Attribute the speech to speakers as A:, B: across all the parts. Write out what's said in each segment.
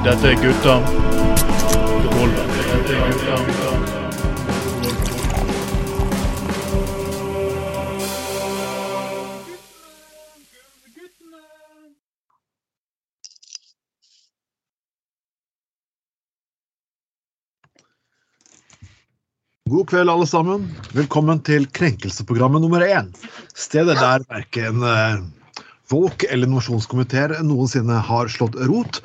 A: Dette er gutta. Dette er gutta.
B: God kveld, alle sammen. Velkommen til Krenkelseprogrammet nummer én. Stedet der verken eh, folk eller nominasjonskomiteer noensinne har slått rot.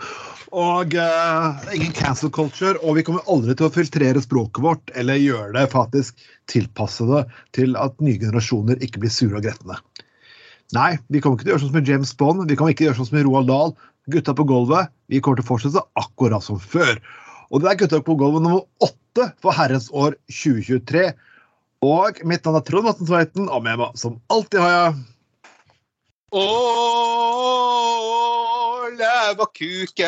B: Og uh, ingen cancel culture, og vi kommer aldri til å filtrere språket vårt eller gjøre det faktisk tilpasse til at nye generasjoner ikke blir sure og gretne. Nei, vi kommer ikke til å gjøre sånn som James Bond, vi kommer ikke til å gjøre sånn som Roald Dahl. Gutta på gulvet, vi kommer til å fortsette akkurat som før. Og det er Gutta på gulvet nummer åtte for herrens år 2023. Og mitt navn er Trond Vatn Tveiten, og med meg som alltid har jeg
C: Åh, kuken.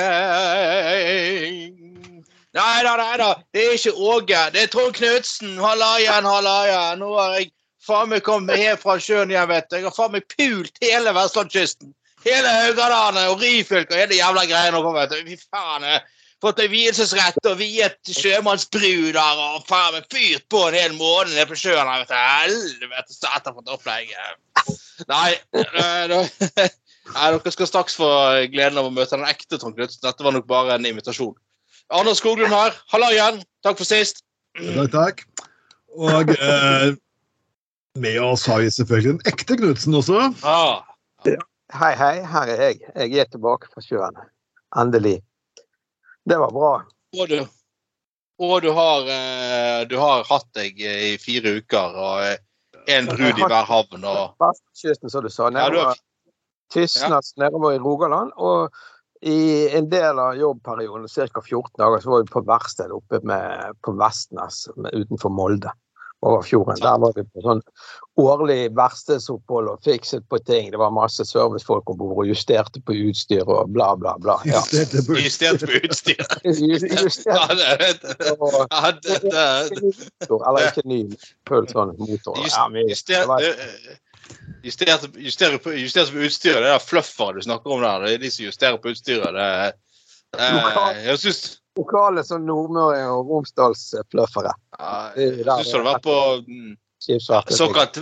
C: Nei da, nei da. Det er ikke Åge. Det er Trond Knutsen. Halla igjen, halla igjen. Nå har jeg faen meg kommet helt fra sjøen igjen, vet du. Jeg har faen meg pult hele vestlandskysten. Hele Haugalandet og Ryfylke og hele jævla greia nå. vet du. Fy faen. jeg har Fått en vielsesrett og viet sjømannsbruder og faen meg fyrt på en hel måned nede på sjøen. vet du. Helvete, satan for et opplegg. Nei, Nei, dere skal straks få gleden av å møte den ekte Trond Knutsen. Dette var nok bare en invitasjon. Anders Skoglund her. Halla igjen. Takk for sist.
B: Takk, takk. Og eh, med oss har vi selvfølgelig den ekte Knutsen også.
C: Ah.
D: Hei, hei, her er jeg. Jeg er tilbake fra sjøen. Endelig. Det var bra.
C: Og du, og du har, eh, du har hatt deg i fire uker og en brud i hver havn. og...
D: Vestkysten, som du sa.
C: Ja, Tysnes, ja.
D: Nedover i Rogaland. Og i en del av jobbperioden, ca. 14 dager, så var vi på verksted oppe med, på Vestnes utenfor Molde. Over fjorden. Der var vi på sånn årlig verkstedsopphold og fikset på ting. Det var masse servicefolk om bord og justerte på utstyr og bla, bla, bla. Ja.
B: Justerte på-
C: utstyr! på.
D: Justerte
C: Ja, det,
D: og
C: ja, det, det,
D: motor, eller ikke ny, full sånn motor. Ja, men, det
C: Juster,
D: var-
C: justert, justere på, justert på utstyret, det er fluffere du snakker om der. Det er de som justerer på utstyret. Det, det, jeg syns
D: lokale sånn Nordmøre og Romsdalsfluffere.
C: ja, jeg syns det har vært på mm, såkalt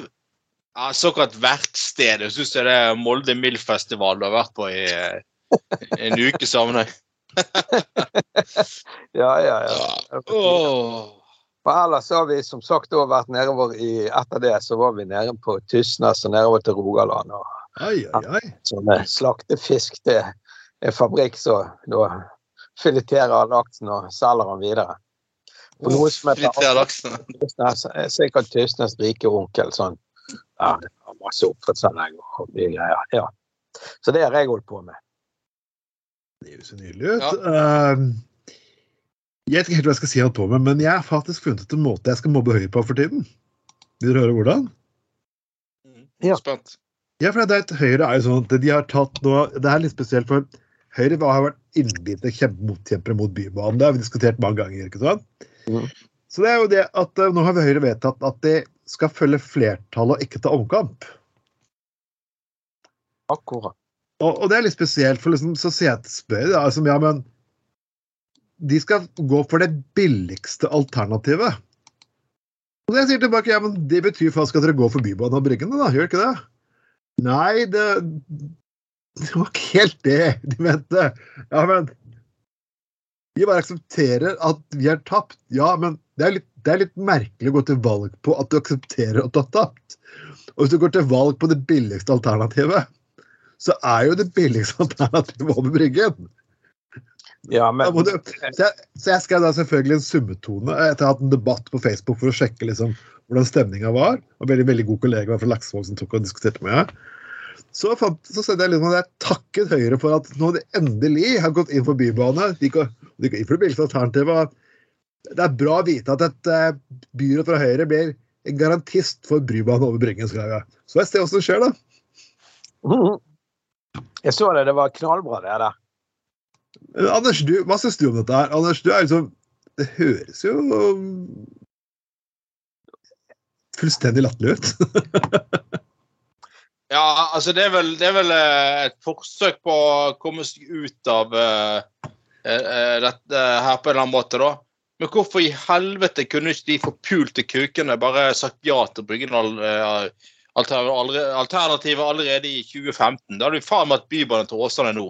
C: ja, såkalt verksted. Jeg syns det er Molde Mild-festival du har vært på i i en uke sammenheng.
D: Ja, ja, ja.
C: Åh.
D: For ellers så har vi som sagt òg vært nedover i Etter det så var vi nede på Tysnes og nedover til Rogaland. og
B: Ai, ai, ai.
D: Sånne slaktefisk til en fabrikk som da fileterer laksen og selger den videre. For noe som heter. Er sikkert Tysnes rike onkel. sånn, ja, Masse oppdrettsanlegg og mye greier. Ja. Så det har jeg holdt på med.
B: Det høres jo nydelig ut. Ehm, jeg vet ikke helt hva jeg skal si alt på med, men jeg har faktisk funnet ut en måte jeg skal mobbe Høyre på for tiden. Vil dere høre hvordan?
D: Ja.
C: Spent.
B: Ja, for det er et Høyre er jo sånn at de har tatt nå Det er litt spesielt, for Høyre har vært innbitte kjempemotkjempere mot Bybanen. Det har vi diskutert mange ganger. ikke sant?
D: Mm.
B: Så det er jo det at eh, nå har vi Høyre vedtatt at de skal følge flertallet og ikke ta omkamp.
D: Akkurat.
B: Og, og det er litt spesielt, for liksom, så sier jeg til spør, da, altså, ja, men de skal gå for det billigste alternativet. Og jeg sier tilbake, ja, men det betyr faktisk at dere går for Bybanen og Bryggene, da, gjør ikke det? Nei, det, det var ikke helt det de mente. Ja, men vi bare aksepterer at vi har tapt. Ja, men det er litt, det er litt merkelig å gå til valg på at du aksepterer at du har tapt. Og hvis du går til valg på det billigste alternativet, så er jo det billigste alternativet over Bryggen.
D: Ja, men
B: du, så, jeg, så jeg skrev da selvfølgelig en summetone etter å ha hatt en debatt på Facebook for å sjekke liksom hvordan stemninga var. Og veldig veldig god kollega fra Laksevåg som tok og diskuterte med meg. Så, fant, så jeg liksom at jeg takket Høyre for at nå de endelig har gått inn for bybane. De går, de går inn for det billigste alternativet. Det er bra å vite at et eh, byråd fra Høyre blir en garantist for brybane over Bryggen. skrev jeg. Så jeg ser hva som skjer, da.
D: Jeg så det, det var knallbra, det der.
B: Anders, du, hva syns du om dette her? Anders, du er liksom Det høres jo fullstendig latterlig ut.
C: Ja, altså det er vel, det er vel eh, et forsøk på å komme seg ut av uh, dette her på en eller annen måte, da. Men hvorfor i helvete kunne ikke de forpulte kukene bare sagt ja til Bryggendal uh, alternativet allerede i 2015? Da hadde vi faen meg hatt Bybanen til Åsane nå.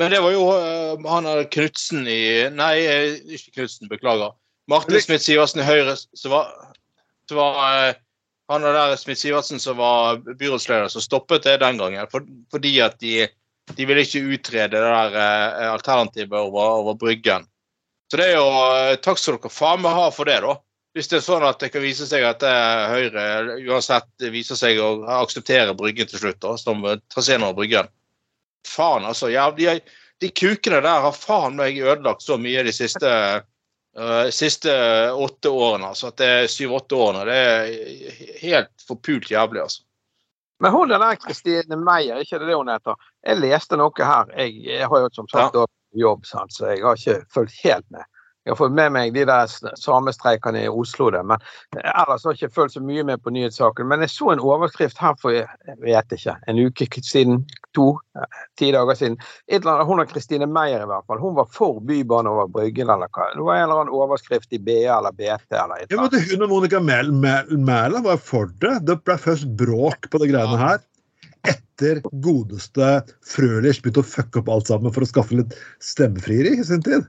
C: Men det var jo han Knutsen i Nei, ikke Knutsen, beklager. Martin Smith Sivertsen i Høyre som var, som var eh, og der Smith Sivertsen som var byrådsleder, som stoppet det den gangen. For, fordi at de, de ville ikke utrede det der eh, alternativet over, over Bryggen. Så det er jo eh, Takk skal dere faen meg ha for det, da. Hvis det er sånn at det kan vise seg at eh, Høyre uansett viser seg å akseptere Bryggen til slutt, da, som eh, traseen over Bryggen. Faen, altså. Ja, de, de kukene der har faen meg ødelagt så mye de siste eh, siste åtte årene. altså at det er Syv-åtte årene. Det er helt forpult jævlig, altså.
D: Men hun der Kristine Meyer, ikke det det hun heter? Jeg leste noe her. Jeg, jeg har jo som sagt ja. jobb, så jeg har ikke fulgt helt med. Jeg har fått med meg de der samestreikene i Oslo, Der. men ellers har jeg ikke følt så mye med på nyhetssaken. Men jeg så en overskrift her for jeg vet ikke, en uke siden, to, ti dager siden. Annet, hun og Kristine Meyer i hvert fall. Hun var for bybane over Bryggen eller hva. Det var en eller annen overskrift i BA eller BT eller et
B: eller annet. Hun og Monica Mæland var for det. Det ble først bråk på de greiene her. Etter godeste Frølich begynte å fucke opp alt sammen for å skaffe litt stemmefrieri i sin tid.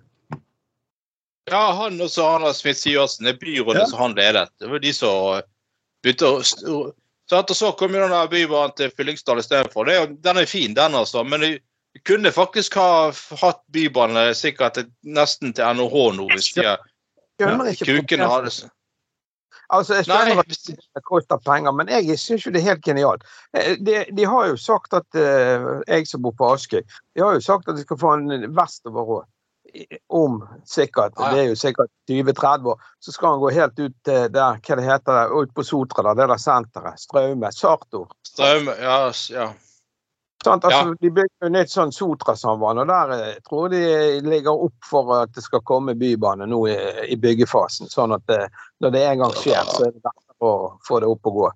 C: Ja, han og så han Smith Sivertsen, det byrådet ja. som han ledet. Det var de som begynte å så etter så kom jo den der bybanen til Fyllingsdal istedenfor. Den er fin, den, altså. Men vi kunne faktisk ha hatt bybane sikkert nesten til NHH nå, hvis de kukene hadde
D: Altså, Jeg skjønner Nei. at det koster penger, men jeg syns jo det er helt genialt. De, de har jo sagt at jeg som bor på Askøy, de har jo sagt at de skal få en vestover òg om sikkert, det er jo sikkert 20-30 år, så skal han gå helt ut der, hva det heter, ut på Sotra, der, det der senteret. Straume. Sartor.
C: Straume, ja. ja.
D: Sånn, altså, ja. De bygger jo nytt sånn Sotra-samband, og der jeg eh, tror de ligger opp for at det skal komme bybane nå i, i byggefasen. Sånn at det, når det en gang skjer, så er det lettere å få det opp og gå.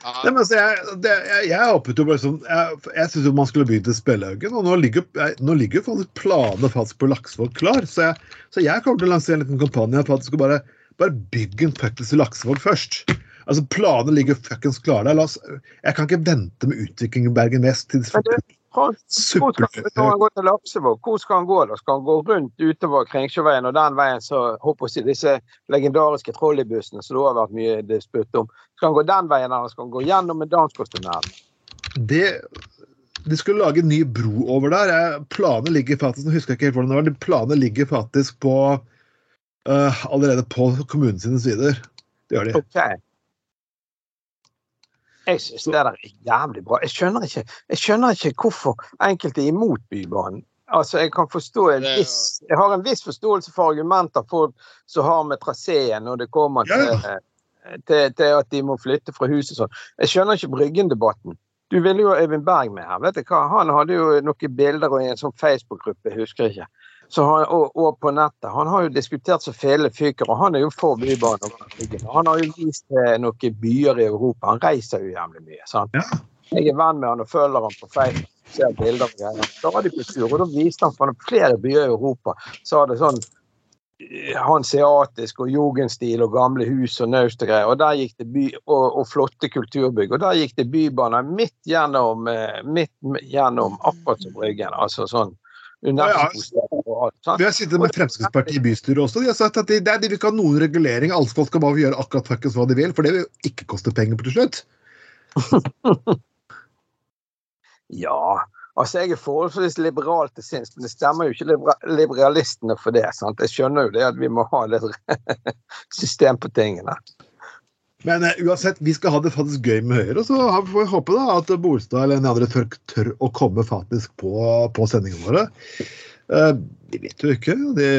B: Nei, men altså, jeg, det, jeg, jeg håpet jo bare sånn Jeg, jeg syns man skulle begynt i Spellhaugen, og nå ligger, jeg, nå ligger faktisk planene faktisk på Laksevåg klar. Så jeg, så jeg kommer til å lansere en liten kampanje for at du skal bare, bare bygge en fuckings Laksevåg først. Altså, Planene ligger fuckings klare der. Oss, jeg kan ikke vente med utvikling i Bergen Vest til
D: hvor skal han gå til Lapsevåg? Hvor skal han gå? da? Skal han gå rundt utover Kringsjåveien og den veien så håper jeg, disse legendariske trolleybussene som det har vært mye disputt om? Skal han gå den veien, eller skal han gå gjennom Dalsgårdstunnelen?
B: Det de skulle lage en ny bro over der. Planene ligger faktisk nå husker jeg ikke helt hvordan det var, planene ligger faktisk på uh, allerede på kommunens sider. Det gjør de.
D: Okay. Jeg syns det der er jævlig bra. Jeg skjønner, ikke, jeg skjønner ikke hvorfor enkelte er imot Bybanen. Altså, jeg kan forstå en viss Jeg har en viss forståelse for argumenter folk som har med traseen når det kommer til, til, til, at de må flytte fra huset sånn. Jeg skjønner ikke Bryggen-debatten. Du ville jo Øyvind Berg med her. vet du hva? Han hadde jo noen bilder i en sånn Facebook-gruppe, jeg husker ikke. Han, og, og, på nettet. Han har jo diskutert så fele fyker, og han er jo for bybaner. Han har jo vist til noen byer i Europa. Han reiser jo jævlig mye. sant? Ja. Jeg er venn med han og følger han på Facebook. ser bilder og greier. De på tur, og da viste han for flere byer i Europa. Så hadde sånn eh, hanseatisk og jugendstil og gamle hus og naust og greier. Og der gikk det by, og, og, flotte kulturbygg. Og der gikk det bybaner midt gjennom, eh, midt gjennom akkurat som Bryggen. Altså sånn
B: ja, Vi har sittet med Fremskrittspartiet i bystyret også. De har sagt at de, de vil ikke ha noen regulering. Alle folk skal bare gjøre akkurat fuckings hva de vil, for det vil jo ikke koste penger på til slutt.
D: ja, altså jeg er forholdsvis liberal til sinns, men det stemmer jo ikke liberalistene for det. sant? Jeg skjønner jo det at vi må ha litt system på tingene.
B: Men uh, uansett, vi skal ha det faktisk gøy med Høyre. Så får vi håpe da at Bolstad eller en andre tør, tør å komme faktisk på, på sendingene våre. Uh, vet jo ikke. Det...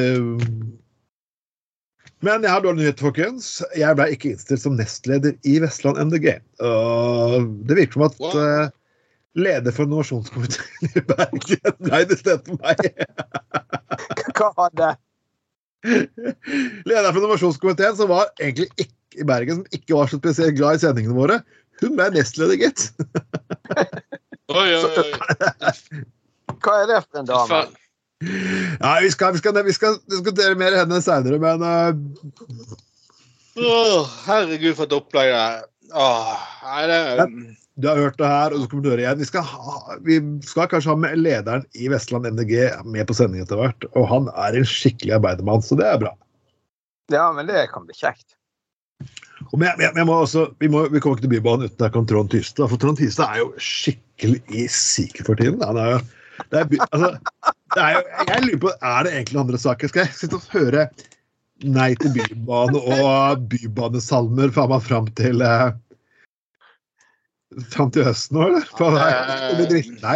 B: Men jeg har dårlig nyhet, folkens. Jeg ble ikke innstilt som nestleder i Vestland MDG. Uh, det virker som at uh, leder for innovasjonskomiteen i Bergen ble det stedet for meg.
D: Hva var det?
B: Leder for innovasjonskomiteen, som var egentlig ikke i Bergen som ikke var så spesielt glad i sendingene våre, hun ble nestleder, gitt.
C: oi, oi, oi.
D: Hva er det for en dame?
B: Ja, vi skal, vi skal, vi skal diskutere mer henne seinere, men uh...
C: Åh, herregud, for et opplegg det er. Åh, nei, det
B: du har hørt det her, og du kommer til å høre igjen. Vi skal, ha, vi skal kanskje ha med lederen i Vestland MDG med på sending etter hvert. Og han er en skikkelig arbeidermann, så det er bra.
D: Ja, men det kan bli kjekt.
B: Og men men jeg, jeg må også, vi, må, vi kommer ikke til Bybanen uten å Trond Tystad. For Trond Tystad er jo skikkelig i siket for tiden. Han er jo, det er, altså, det er jeg lurer på, er det egentlig andre saker? Skal jeg sitte og høre Nei til bybane og bybanesalmer faen meg fram til eh, Fram til høsten nå, eller? Faen, det blir nei.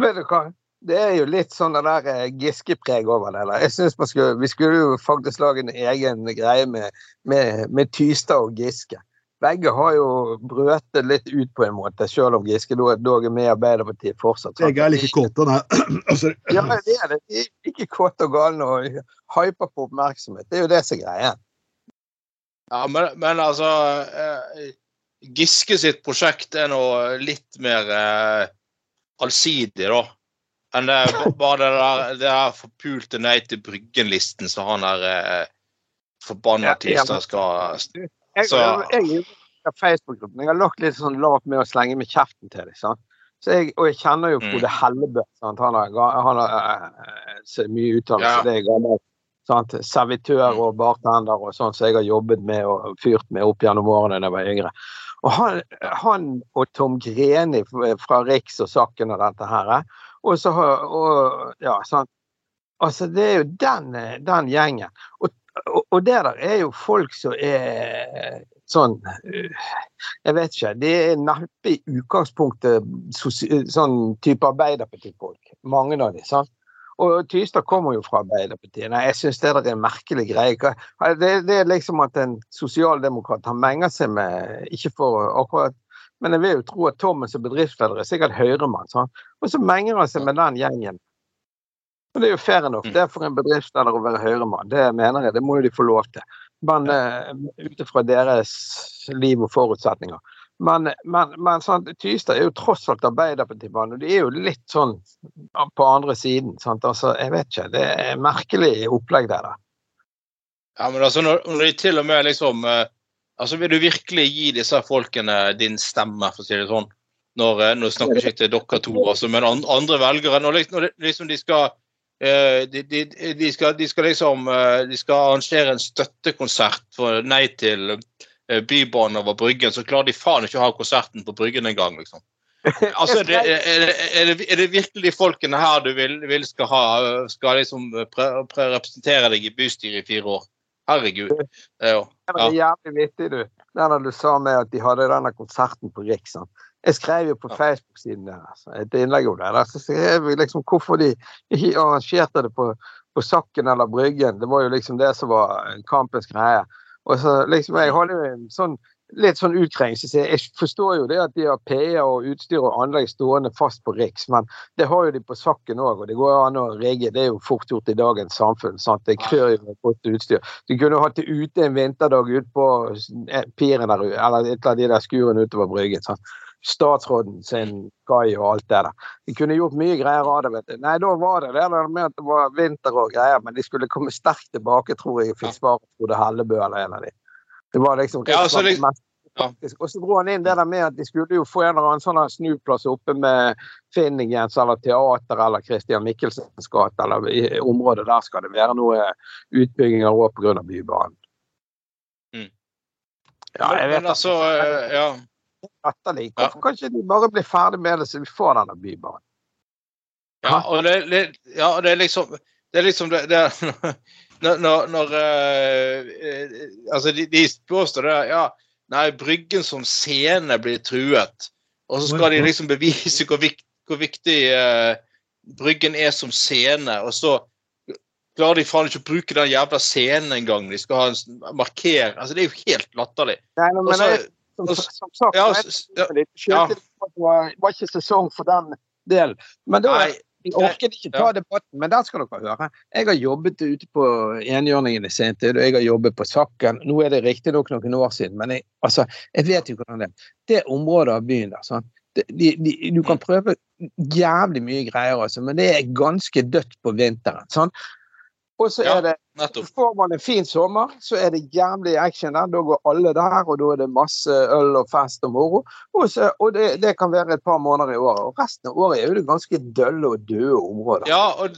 D: Vet du hva? Det er jo litt sånn det der eh, Giske-preg over det. der. Jeg synes skulle, Vi skulle jo faktisk lage en egen greie med, med, med Tystad og Giske. Begge har jo brøtet litt ut på en måte, selv om Giske dog er med i Arbeiderpartiet fortsatt.
B: Begge er like kåte. Nei.
D: Ja, det er det. De er ikke kåte og galne og hyper på oppmerksomhet. Det er jo det som er greia.
C: Ja, men, men altså eh, Giske sitt prosjekt er nå litt mer eh, allsidig, da. Enn det bare det der, det der forpulte Nei til Bryggen-listen som han der eh, forbanna
D: Ja, ja,
C: skal
D: Jeg,
C: Så-
D: jeg, jeg, Facebook-gruppen. Jeg har lagt litt sånn lavt med å slenge med kjeften til dem. jeg, og jeg kjenner jo
C: Mm.
D: Frode Hellebø. Sant? Han har, har eh, så mye utdannelse.
C: Ja.
D: Det er gammel sant? servitør og bartender og sånn som jeg har jobbet med og fyrt med opp gjennom årene da jeg var yngre. Og han, han og Tom Greni fra Riks og Sakken og dette her. eh, Og så og, Ja, sant. Altså, det er jo den, eh, den gjengen. Og, og, det der er jo folk som er sånn Jeg vet ikke. Det er neppe i utgangspunktet sånn type Arbeiderpartifolk. Mange av dem. sant? Og Tystad kommer jo fra Arbeiderpartiet. Nei, jeg syns det er en merkelig greie. Det, det er liksom at en sosialdemokrat har menga seg med Ikke for akkurat Men jeg vil jo tro at Thomas som bedriftsleder er sikkert høyremann. sant? Og så menger han seg med den gjengen. Og det er jo fair enough. Det er for en bedriftsleder å være høyremann. Det mener jeg. Det må jo de få lov til. Men uh, ut ifra deres liv og forutsetninger. Men, men, men sant? Tystad er jo tross alt Arbeiderpartimann, og de er jo litt sånn på andre siden. Sant? Altså, jeg vet ikke. Det er merkelig opplegg, der.
C: Ja, men altså, når, når de til og med liksom uh, Altså, vil du virkelig gi disse folkene din stemme, for å si det sånn? Når, uh, nå snakker ikke til dere to, altså, men andre velgere. Når, liksom- når de, liksom de skal de, de, de, skal, de skal liksom eh, De skal arrangere en støttekonsert for nei til eh, Bybanen over Bryggen, så klarer de faen ikke å ha konserten på Bryggen engang, liksom. Altså, det, er, det, er, det, er det virkelig de folkene her du vil, vil skal ha Skal liksom pre å representere deg i bystyret i fire år? Herregud. Det er jo
D: Det var jævlig vittig, du. Den der du sa med at de hadde denne konserten på Riks. Jeg skrev jo på Facebook-siden deres et innlegg om det. Der så skrev jeg liksom hvorfor de ikke arrangerte det på, på Sakken eller Bryggen. Det var jo liksom det som var kampens greie. Og så liksom, Jeg hadde jo en sånn litt sånn. Så jeg forstår jo det at de har PA og utstyr og anlegg stående fast på Riks, men det har jo de på Sakken òg, og det går an å rigge. Det er jo fort gjort i dagens samfunn. sant? Det klør jo med godt utstyr. Du kunne hatt det ute en vinterdag ute på eh, piren der eller et av de der skurene utover Bryggen. sant? Statsråden sin kai og alt det der. De kunne gjort mye greier av det. vet du. Nei, da var det det med at det var vinter og greier, men de skulle komme sterkt tilbake, tror jeg. Fikk svar fra Frode Hellebø eller en av de. Det var liksom
C: Ja, altså,
D: det, faktisk. Og så dro han inn det der med at de skulle jo få en eller annen sånn snuplass oppe med Finningens eller teater eller Christian Michelsens gate, eller i området der skal det være noe utbygginger òg pga. Bybanen.
C: Mm.
D: Ja, jeg vet
C: men altså eh, Ja.
D: Latterlig. Hvorfor kan ikke de bare bli ferdig med det så vi får denne bybanen?
C: Ja, og det, det, ja, det er liksom Det er liksom det, det Når, når, når eh, Altså, de, de påstår det Ja, nei, Bryggen som scene blir truet. Og så skal de liksom bevise hvor, vik, hvor viktig eh, Bryggen er som scene, og så klarer de faen ikke å bruke den jævla scenen engang. De skal ha en s- marker Altså, det er jo helt latterlig.
D: Nei, men, Også, som, som sagt,
C: ja,
D: det var, var ikke sesong for den delen. Men da
C: Nei,
D: jeg orket ikke ta debatten, men den skal dere høre. Jeg har jobbet ute på enhjørningen i sin tid, og jeg har jobbet på Sakken. Nå er det riktignok noen år siden, men jeg, altså, jeg vet jo hvordan det er. Det området av byen der, sånn, de, de, Du kan prøve jævlig mye greier, altså, men det er ganske dødt på vinteren. sant? Og så
C: Ja.
D: er det
C: Nettopp.
D: Får man en fin sommer, så er det jævlig action der. Da går alle der, og da er det masse øl og fest og moro. Og, så, og det, det kan være et par måneder i året. Og resten av året er jo det ganske dølle og døde områder.
C: Ja, og,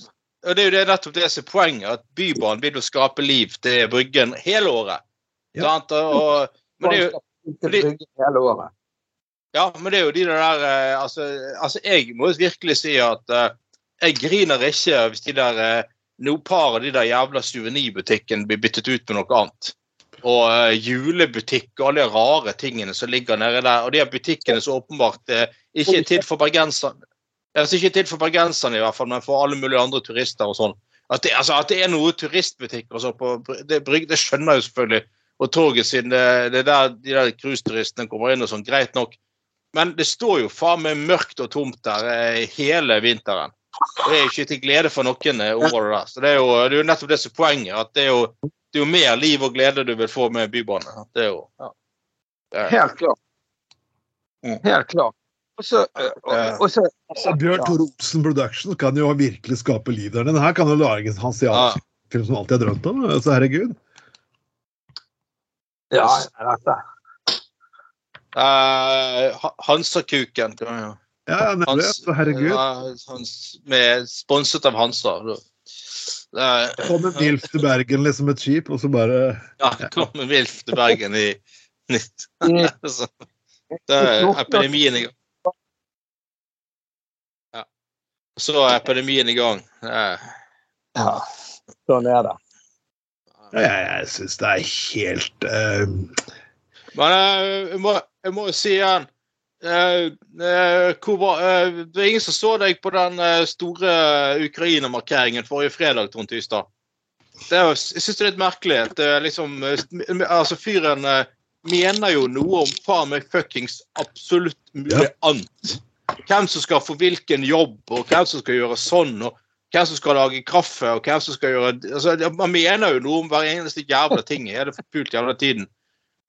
C: og det er jo det, nettopp det som er poenget. At Bybanen vil jo skape liv til Bryggen hele året.
B: Ja.
C: Sant? Og, men det er jo
D: Til hele året.
C: Ja, men det er jo de der eh, altså, altså, jeg må virkelig si at uh, jeg griner ikke hvis de der eh, no parer de der jævla suvenirbutikken blir byttet ut med noe annet. Og uh, julebutikk og alle de rare tingene som ligger nede der. Og de butikkene som åpenbart uh, ikke er til for bergenserne. Altså, ikke til for bergenserne i hvert fall, men for alle mulige andre turister og sånn. At det, altså, at det er noe turistbutikker og sånn på det, det skjønner jeg jo selvfølgelig. Og toget siden det, det er der de der cruiseturistene kommer inn og sånn, greit nok. Men det står jo faen meg mørkt og tomt der eh, hele vinteren. Det er ikke til glede for noen eh, områder der. Så det er jo, det er nettopp det som er poenget. At det er, jo, det er jo mer liv og glede du vil få med bybane. Det er jo ja. Det er-
D: Helt klart.
C: Mm.
D: Helt klart. Og så, og, og så
B: Og Bjørn Tore Olsen Production kan jo virkelig skape liv der. Denne her kan jo lage en hansiansk
C: Ja.
B: film som alltid har drømt om. Så herregud.
D: Ja, dette.
C: Eh, Ha- Hansakuken. jo-
B: Ja.
C: Hans,
B: herregud.
C: ja, hans, med Sponset av Hansa. Det er-
B: Kommer Milf til Bergen liksom et skip, og så bare
C: Ja, kommer Wilf til Bergen i nytt. Det er epidemien i gang. Ja. Så er epidemien i gang. Er-
D: Ja, sånn er det.
B: Ja, jeg, jeg syns det er helt uh...
C: Men eh, jeg må, jeg må si igjen eh, uh, hvor var, eh, Det er ingen som så deg på den eh, store Ukraina-markeringen forrige fredag, Trond Tystad. Det er, jeg syns det er litt merkelig det er liksom eh, Altså, fyren eh, mener jo noe om faen meg fuckings absolutt mulig annet. Hvem som skal få hvilken jobb, og hvem som skal gjøre sånn, og hvem som skal lage kaffe, og hvem som skal gjøre altså, Man mener jo noe om hver eneste jævla ting i hele forpult jævla tiden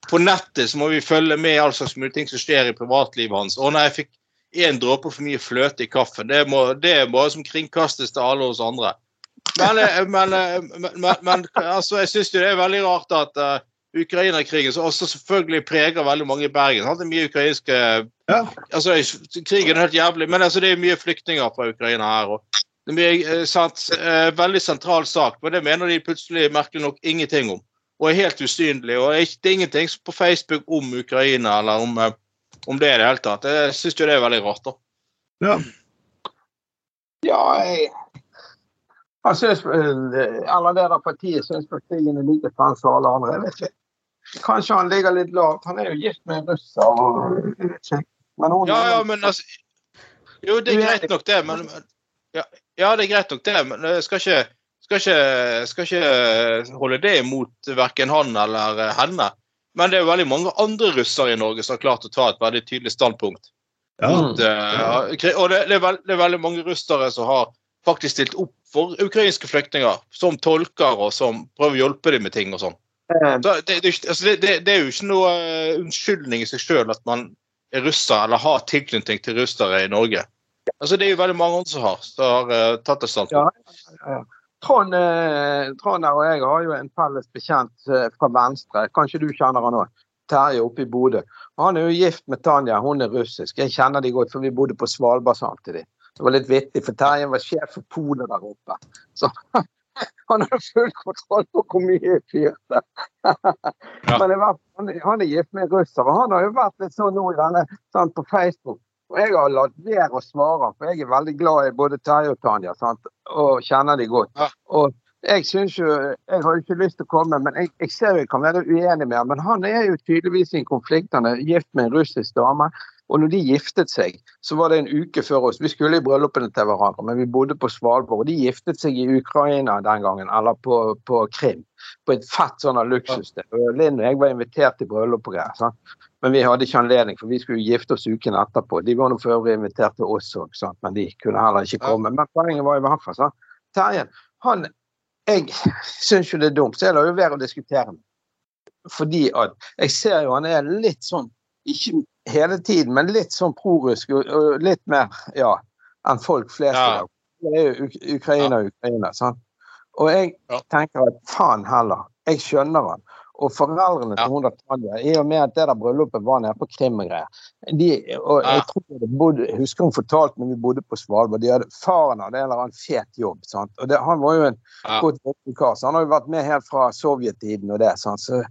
C: på nettet så må vi følge med i all slags mulige ting som skjer i privatlivet hans. Å nei, jeg fikk én dråpe for mye fløte i kaffen. Det må, det bare som kringkastes til alle oss andre. Men, eh, men, eh, men, men, men altså, jeg syns jo det er veldig rart at uh, Ukraina-krigen, som også selvfølgelig preger veldig mange i Bergen sant? Det er mye ukrainske
B: Ja.
C: altså, Krigen er helt jævlig, men altså, det er mye flyktninger fra Ukraina her. og det er mye, sant, veldig sentral sak, men det mener de plutselig merkelig nok ingenting om og er helt usynlig. og Det er ingenting på Facebook om Ukraina eller om, eh, om det i det hele tatt. Jeg syns jo det er veldig rart. da.
B: Ja.
D: Ja, jeg Han syns Eller det der partiet syns krigen er like fæl som alle andre. Jeg vet ikke. Kanskje han ligger litt lavt. Han er jo gift med en russer. og jeg vet ikke. Men hun
C: Ja, ja, men altså Jo, det er greit nok, det, men men- ja, ja, det er greit nok, det, men jeg skal ikke, skal ikke, skal ikke holde det imot verken han eller eh, henne. Men det er jo veldig mange andre russere i Norge som har klart å ta et veldig tydelig standpunkt.
B: ja.
C: Mot, uh, og det, det, er veld, det er veldig mange russere som har faktisk stilt opp for ukrainske flyktninger, som tolker og som prøver å hjelpe dem med ting og sånn.
D: Eh,
C: Så det, det, altså det, det, det er jo ikke noe eh, unnskyldning i seg sjøl at man er russer eller har tilknytning til russere i Norge. Altså Det er jo veldig mange andre som har, som har uh, tatt et standpunkt.
D: Ja. ja, eh, Trond her og jeg har jo en felles bekjent eh, fra Venstre. Kanskje du kjenner han òg? Terje oppe i Bodø. Han er jo gift med Tanja, hun er russisk. Jeg kjenner de godt, for vi bodde på Svalbard samtidig. Det var litt vittig, for Terje var sjef for polet der oppe. Så han hadde full kontroll på hvor mye jeg fyrte. Men han er gift med en russer, og han har jo vært litt sånn nå i denne, sånn på Facebook. Og jeg har latt være å svare, for jeg er veldig glad i både Terje og Tanja. Sant? Og kjenner de godt.
C: Ja.
D: Og jeg syns jo, jeg har ikke lyst til å komme, men jeg, jeg ser jo jeg kan være uenig med ham. Men han er jo tydeligvis i en konflikt. Han er gift med en russisk dame. Og når de giftet seg, så var det en uke før oss. Vi skulle i bryllupene til hverandre, men vi bodde på Svalbard. Og de giftet seg i Ukraina den gangen, eller på, på Krim. På et fett sånn luksussted. Linn og jeg var invitert til bryllup og greier. sant? Men vi hadde ikke anledning, for vi skulle gifte oss uken etterpå. De var nå for øvrig invitert til oss òg, men de kunne heller ikke komme. Men poenget var i hvert fall sånn. Terje, han Jeg syns jo det er dumt, så jeg lar jo være å diskutere med Fordi at jeg ser jo han er litt sånn ikke hele tiden, men litt sånn prorusk og, litt mer ja, enn folk flest i
C: Ja.
D: dag. Det er jo Ukraina og Ukraina. sant? Og jeg
C: Ja.
D: tenker at faen heller, jeg skjønner han. Og foreldrene
C: Ja.
D: til hun der Tanja, i og med at det der bryllupet var nede på Krim og greier de, og
C: Ja.
D: jeg tror jeg bodde, jeg husker hun fortalte når vi bodde på Svalbard, de hadde, faren hadde en eller annen fet jobb. sant? Og det, Han var jo en
C: Ja.
D: godt voksen kar, så han har jo vært med helt fra sovjettiden og det. sant? Så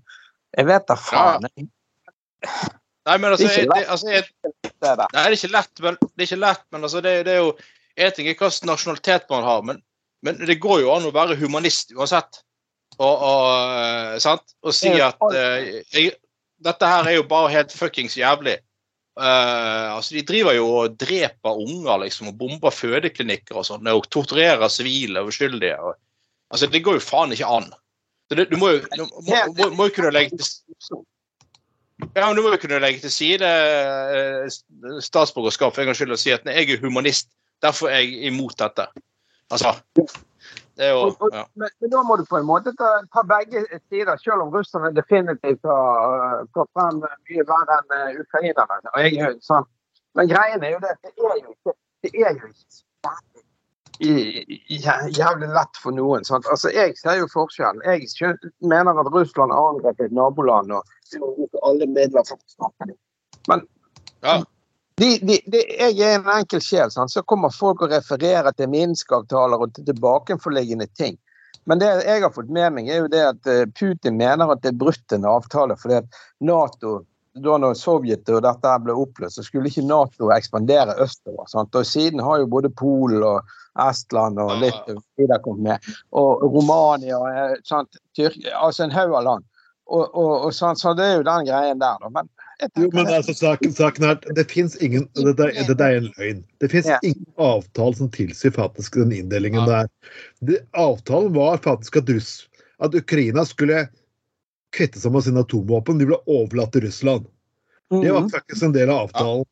D: jeg vet da faen. jeg-
C: Nei, men altså,
D: Det er ikke
C: det, altså jeg, Nei, det er ikke lett, men, det er ikke lett, men altså, det, det er jo En ting er hvilken nasjonalitet man har, men, men det går jo an å være humanist uansett. Og, og, eh, sant? og si at uh, jeg, dette her er jo bare helt fuckings jævlig. Uh, altså, De driver jo og dreper unger liksom, og bomber fødeklinikker og sånn, og torturerer sivile og uskyldige. Og, altså, Det går jo faen ikke an. Så det, du må jo, du må, må, må jo kunne legge til ja, men Du må jo kunne legge til side eh, statsborgerskap for en gangs skyld og si at jeg er humanist, derfor er jeg imot dette. Altså, det jo ja.
D: Men, men da må du på en måte ta, ta begge sider, selv om russerne definitivt har fått frem mye verre enn eh, ukrainerne. Og jeg, sånn. Men greien er jo det det er jo ikke det er jo ikke jævlig- lett for noen. Sant? Altså, Jeg ser jo forskjellen. Jeg mener at Russland har angrepet et naboland og bruker alle midler for å snakke dem. Men
C: Ja.
D: de, de, de, jeg er en enkel sjel, sant? så kommer folk og refererer til Minsk-avtaler og til tilbakeforliggende ting. Men det jeg har fått med meg, er jo det at eh, Putin mener at det er brutt en avtale. fordi at Nato, da når Sovjet og dette ble oppløst, så skulle ikke Nato ekspandere østover. Sant? Og siden har jo både Polen og Estland og
C: Ja,
D: litt videre kommet med. Og Romania, eh, sant? Tyrkia, altså en haug av land. Og, og, og sant, så det er jo den greien der, da. Men
B: Jo, men altså, saken, saken er, det fins ingen det, er, det, er en løgn. Det fins
D: Ja.
B: ingen avtale som tilsier faktisk den inndelingen der. Det, avtalen var faktisk at, Russ, at Ukraina skulle kvitte seg med sine atomvåpen. De ble overlatt til Russland. Det var
D: Mhm.
B: faktisk en del av avtalen.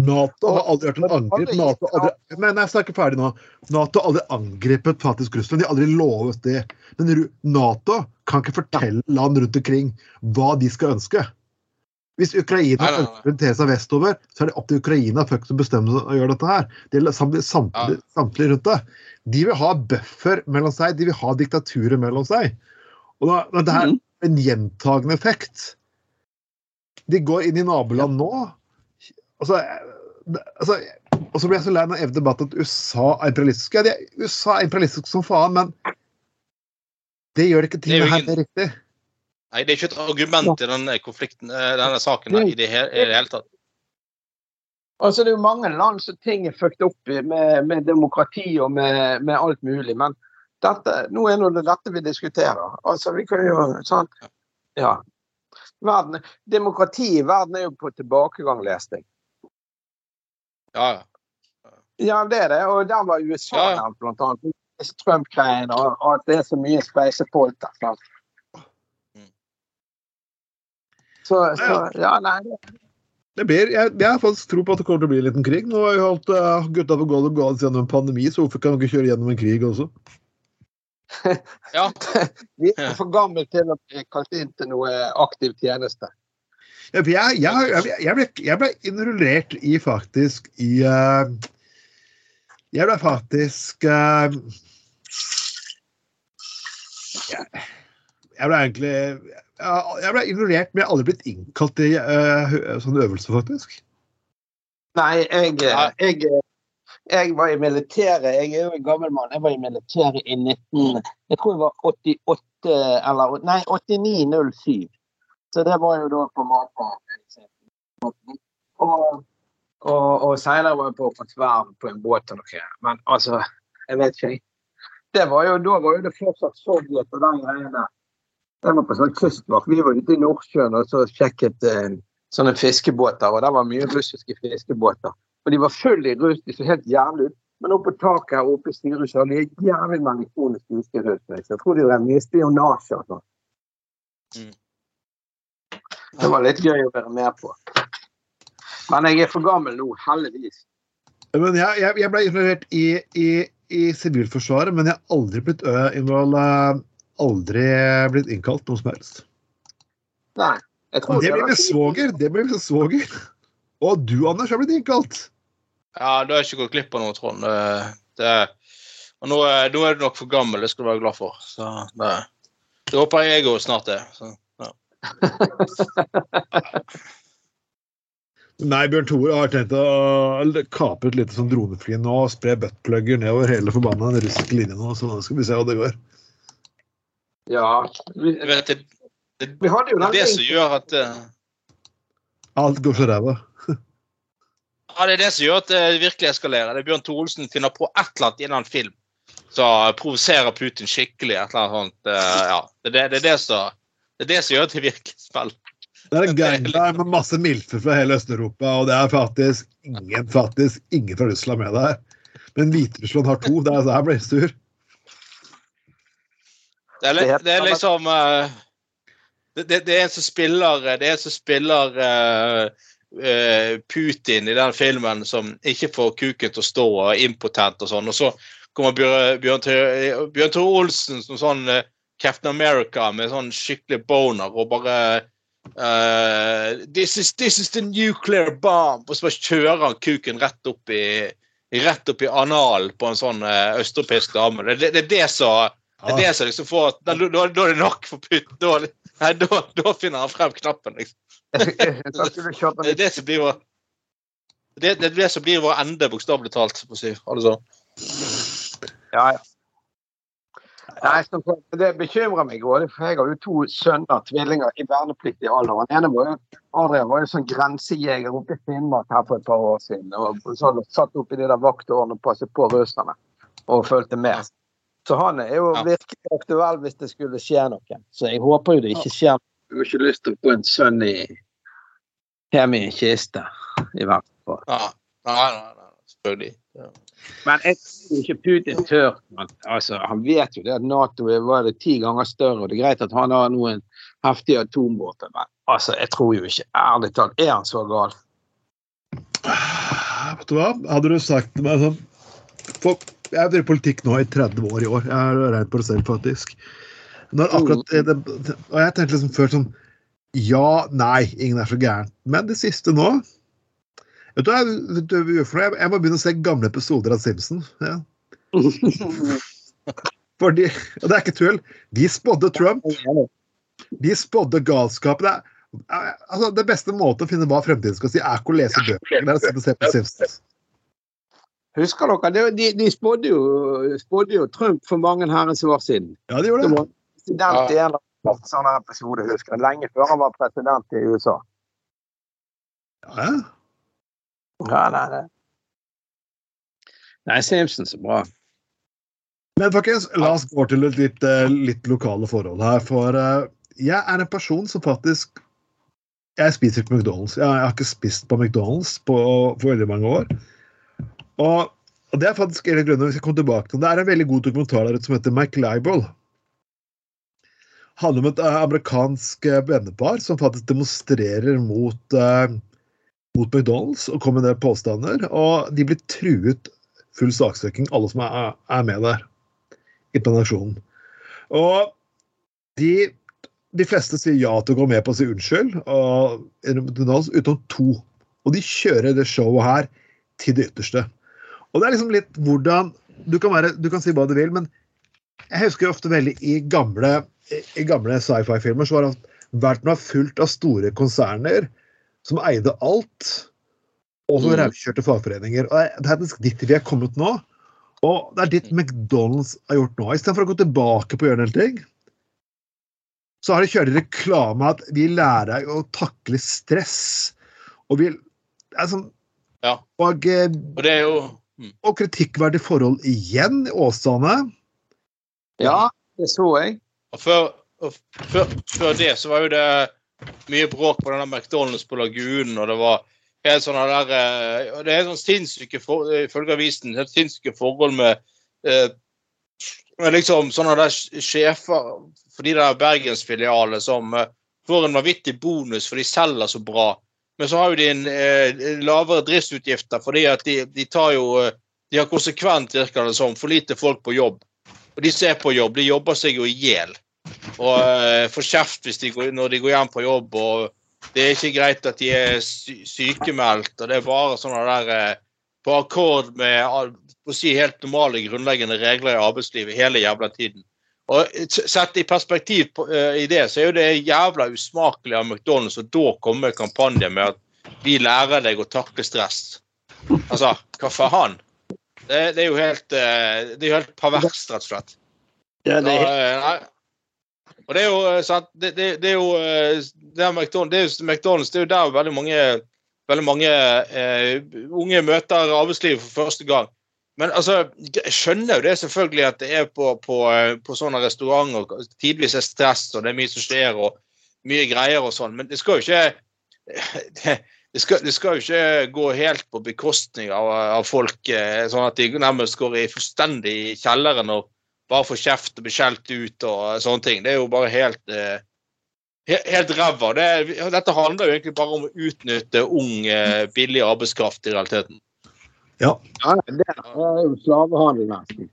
B: Nato har aldri vært en angrep. Nato aldri, men jeg snakker ferdig nå. Nato har aldri angrepet faktisk Russland. De har aldri lovet det. Men Nato kan ikke fortelle land rundt omkring hva de skal ønske. Hvis Ukraina
C: Nei, nei, nei.
B: ønsker å orientere seg vestover, så er det opp til Ukraina faktisk å bestemme å gjøre dette her. Det gjelder samtlige, samtlige, rundt det. De vil ha buffer mellom seg, de vil ha diktaturer mellom seg. Og da, det her
D: Mhm.
B: En gjentagende effekt. De går inn i naboland nå. Altså, altså, og så blir jeg så lei av evig debatt at USA er imperialistisk. Ja, de er, USA er imperialistisk som faen, men det gjør ikke
C: Det ikke til
B: tingene her mer riktig.
C: Nei, det er ikke et argument i denne konflikten, eh, denne saken her, i det, he i det hele tatt.
D: Altså, det er jo mange land som ting er fucked opp i, med, med demokrati og med, med alt mulig. Men dette, nå er det dette vi diskuterer. Altså, vi kan jo sånn Ja. Verden, demokrati i verden er jo på tilbakegang, leste jeg.
C: Ja, ja.
D: Ja, det er det. Og der var USA
C: Ja, ja.
D: nevnt, blant annet. Trump-greiene og, og at det er så mye speisepolter. der.
C: Mm.
D: Så, så ja, nei. det-
B: blir, jeg, jeg har faktisk tro på at det kommer til å bli en liten krig. Nå har jo holdt uh, gutta på gulvet gående gjennom en pandemi, så hvorfor kan vi ikke kjøre gjennom en krig også?
C: Ja.
D: Vi er for gamle til å bli kalt inn til noe aktiv tjeneste.
B: Ja, Jeg, jeg, jeg, ble, jeg ble innrullert i faktisk i uh, Jeg ble faktisk uh, jeg, ble egentlig Jeg ble ignorert, men jeg har aldri blitt innkalt til uh, sånn øvelse, faktisk.
D: Nei, jeg, jeg, jeg var i militæret. Jeg er jo en gammel mann. Jeg var i militæret i 19... Jeg tror jeg var 88 eller Nei, 89-07. Så det var jo da på en Og, og, og var jeg på Fartsvern på en båt og noe. Men altså, jeg vet ikke. Det var jo, da var jo det fortsatt Sovjet og den greien der. Jeg var på sånn kystvakt. Vi var ute i Nordsjøen og så sjekket eh, sånne fiskebåter, og det var mye russiske fiskebåter. Og de var fulle i rus, de så helt jævlig ut. Men oppe på taket her oppe i styrehuset har de jævlig mange ikoniske. Så jeg tror de drev mye spionasje og sånn.
C: Mm.
D: Det var litt gøy å være med på. Men jeg er for gammel nå, heldigvis.
B: Men jeg, jeg, jeg ble involvert i, i, i Sivilforsvaret, men jeg har aldri blitt involvert Aldri blitt innkalt noe som helst.
D: Nei. Jeg tror
B: Det blir med svoger. Det blir med svoger. Og du, Anders, har blitt innkalt.
C: Ja, du har ikke gått glipp av noe, Trond. Det, det, og nå, er- nå er du nok for gammel, det skal du være glad for. Så det, det håper jeg òg snart er. Så, ja.
B: Nei, Bjørn Tore har tenkt å kape et lite sånn dronefly nå og spre buttplugger nedover hele forbanna den russiske linjen nå, så nå skal vi se hva det går.
D: Ja. Vi,
C: vet, det, det,
D: vi hadde jo
C: det er det som gjør at uh...
B: Alt går så ræva.
C: Ja, det er det som gjør at det virkelig eskalerer. Det er Bjørn Thorolsen finner på et eller annet i en film som provoserer Putin skikkelig. et eller annet sånt. eh, Ja, det, er det, det, er det, som, det er det som gjør at det virkelig spill.
B: Det er en gang der med masse milfer fra hele Øst-Europa, og det er faktisk ingen, faktisk ingen fra Russland med der. Men Hviterussland har to. Det er så her blir jeg sur.
C: Det er, li- det er liksom uh, det, det, det er en som spiller Det er en som spiller eh, eh, Putin i den filmen som ikke får kuken til å stå og er impotent og sånn. Og så kommer Bjørn, Tore- Olsen som sånn eh, Captain America med sånn skikkelig boner og bare uh, this, is, this is the nuclear bomb! Og så bare kjører han kuken rett opp i Rett opp i analen på en sånn uh, østeuropeisk dame. Det, det, det er det som det er det som liksom får da, er det nok for Putin. Da, da, da finner han frem knappen. Liksom. Det er det som blir vår det, det det som blir vår ende, bokstavelig talt. Si. Altså.
D: Ja, ja. Nei, så Det bekymrer meg òg, for jeg har jo to sønner, tvillinger, i vernepliktig alder. Den ene var jo Adrian var jo sånn grensejeger oppe i Finnmark her for et par år siden. og sånn, Satt oppe i de der vaktårene og passet på russerne og fulgte med. Så han er jo virkelig aktuell hvis det skulle skje noe. Så jeg håper jo det ikke skjer noe. Jeg har ikke lyst til å få en sønn i hjemme i en kiste, i hvert fall.
C: Ja. Nei, nei, nei, selvfølgelig. Ja.
D: Men jeg tror ikke Putin tør. men, Altså, han vet jo det at Nato er var det ti ganger større. og Det er greit at han har noen heftige atomvåpen, men altså, jeg tror jo ikke Ærlig talt, er han så gal?
B: Vet du hva? Hadde du sagt til meg sånn Jeg har drevet politikk nå i 30 år i år. Jeg har regnet på det selv, faktisk. Når akkurat det, Og jeg tenkte liksom før sånn Ja, nei, ingen er så gæren. Men det siste nå Vet du hva vi gjør for noe? Jeg- Jeg må begynne å se gamle episoder av Simpson. Ja. Fordi, og det er ikke tull. De spådde Trump. De spådde galskap. Det, er, altså, det beste måten å finne hva fremtiden skal si, er ikke å lese bøker. Det er å sitte og se på Simpsons.
D: Husker dere? De, de spådde, jo, spådde jo Trump for mange herrens år siden.
B: Ja, de gjorde
D: Det president i en eller annen sånn episode, husker jeg. Lenge før han var president i USA.
B: Ja, ja.
D: Ja, nei, nei. Nei, Simpsons er bra.
B: Men folkens, la oss gå til litt, eh, litt lokale forhold her. For eh, jeg er en person som faktisk Jeg spiser ikke McDonald's. Jeg, jeg har ikke spist på McDonald's på, for veldig mange år. Og, og det er faktisk en av grunnene vi skal komme tilbake til. Det er en veldig god dokumentar der ute som heter Mike Libel. Handler om et eh, amerikansk eh, vennepar som faktisk demonstrerer mot, eh, mot McDonald's og kommer med en del påstander. Og de blir truet full saksøking, alle som er, er med der i aksjonen. Og de, de fleste sier ja til å gå med på å si unnskyld, og, McDonald's, utenom to. Og de kjører det showet her til det ytterste. Og det er liksom litt hvordan Du kan, være, du kan si hva du vil, men jeg husker ofte veldig i gamle, i gamle sci-fi-filmer så var det verden var fullt av store konserner som eide alt, og som
D: Mm.
B: raukjørte fagforeninger. Og det er dit vi er kommet nå. Og det er dit McDonald's har gjort nå. Istedenfor å gå tilbake på å gjøre en del ting, så har de kjørt reklame at vi lærer deg å takle stress. Og vi det er sånn,
C: Ja.
B: og, eh,
C: Og det er jo mm.
B: og kritikkverdige forhold igjen i Åsane.
D: Ja, det så jeg.
C: Og før, og før, før det så var jo det mye bråk på denne McDonald's på Lagunen, og det var helt sånne der eh, og Det er sånn sinnssyke for, ifølge avisen helt sinnssyke forhold med, eh, med liksom sånne der sjefer for de der bergensfilialene som eh, får en vanvittig bonus for de selger så bra. Men så har jo de en eh, lavere driftsutgifter fordi at de, de tar jo De har konsekvent, virker det som, for lite folk på jobb. Og de som er på jobb, de jobber seg jo i hjel. Og uh, får kjeft de går, når de går hjem på jobb og det er ikke greit at de er sy sykemeldt, og det er bare sånne der uh, på akkord med å si helt normale, grunnleggende regler i arbeidslivet hele jævla tiden. Og Sett i perspektiv på, uh, i det, så er jo det jævla usmakelig av McDonald's å da komme med kampanje med at vi lærer deg å takle stress. Altså, hva faen? Det, det er jo helt eh, Det er helt perverst, rett og slett.
D: Ja, det er
C: helt... eh. Og det er jo eh, sant Det, det, det er jo eh, det er McDonald's, det er jo McDonald's, det er jo der veldig mange, veldig mange eh, unge møter arbeidslivet for første gang. Men altså, jeg skjønner jo det selvfølgelig at det er på, på, eh, på sånne restauranter tidvis er stress og det er mye som skjer og mye greier og sånn, men det skal jo ikke det, det, skal, det skal jo ikke gå helt på bekostning av, av folk, eh, sånn at de nærmest går i fullstendig i kjelleren og bare får kjeft og blir skjelt ut og sånne ting. Det er jo bare helt eh, Helt ræva. Det, dette handler jo egentlig bare om å utnytte ung, eh, billig arbeidskraft i realiteten.
D: Ja, det er jo slavehandel, nesten.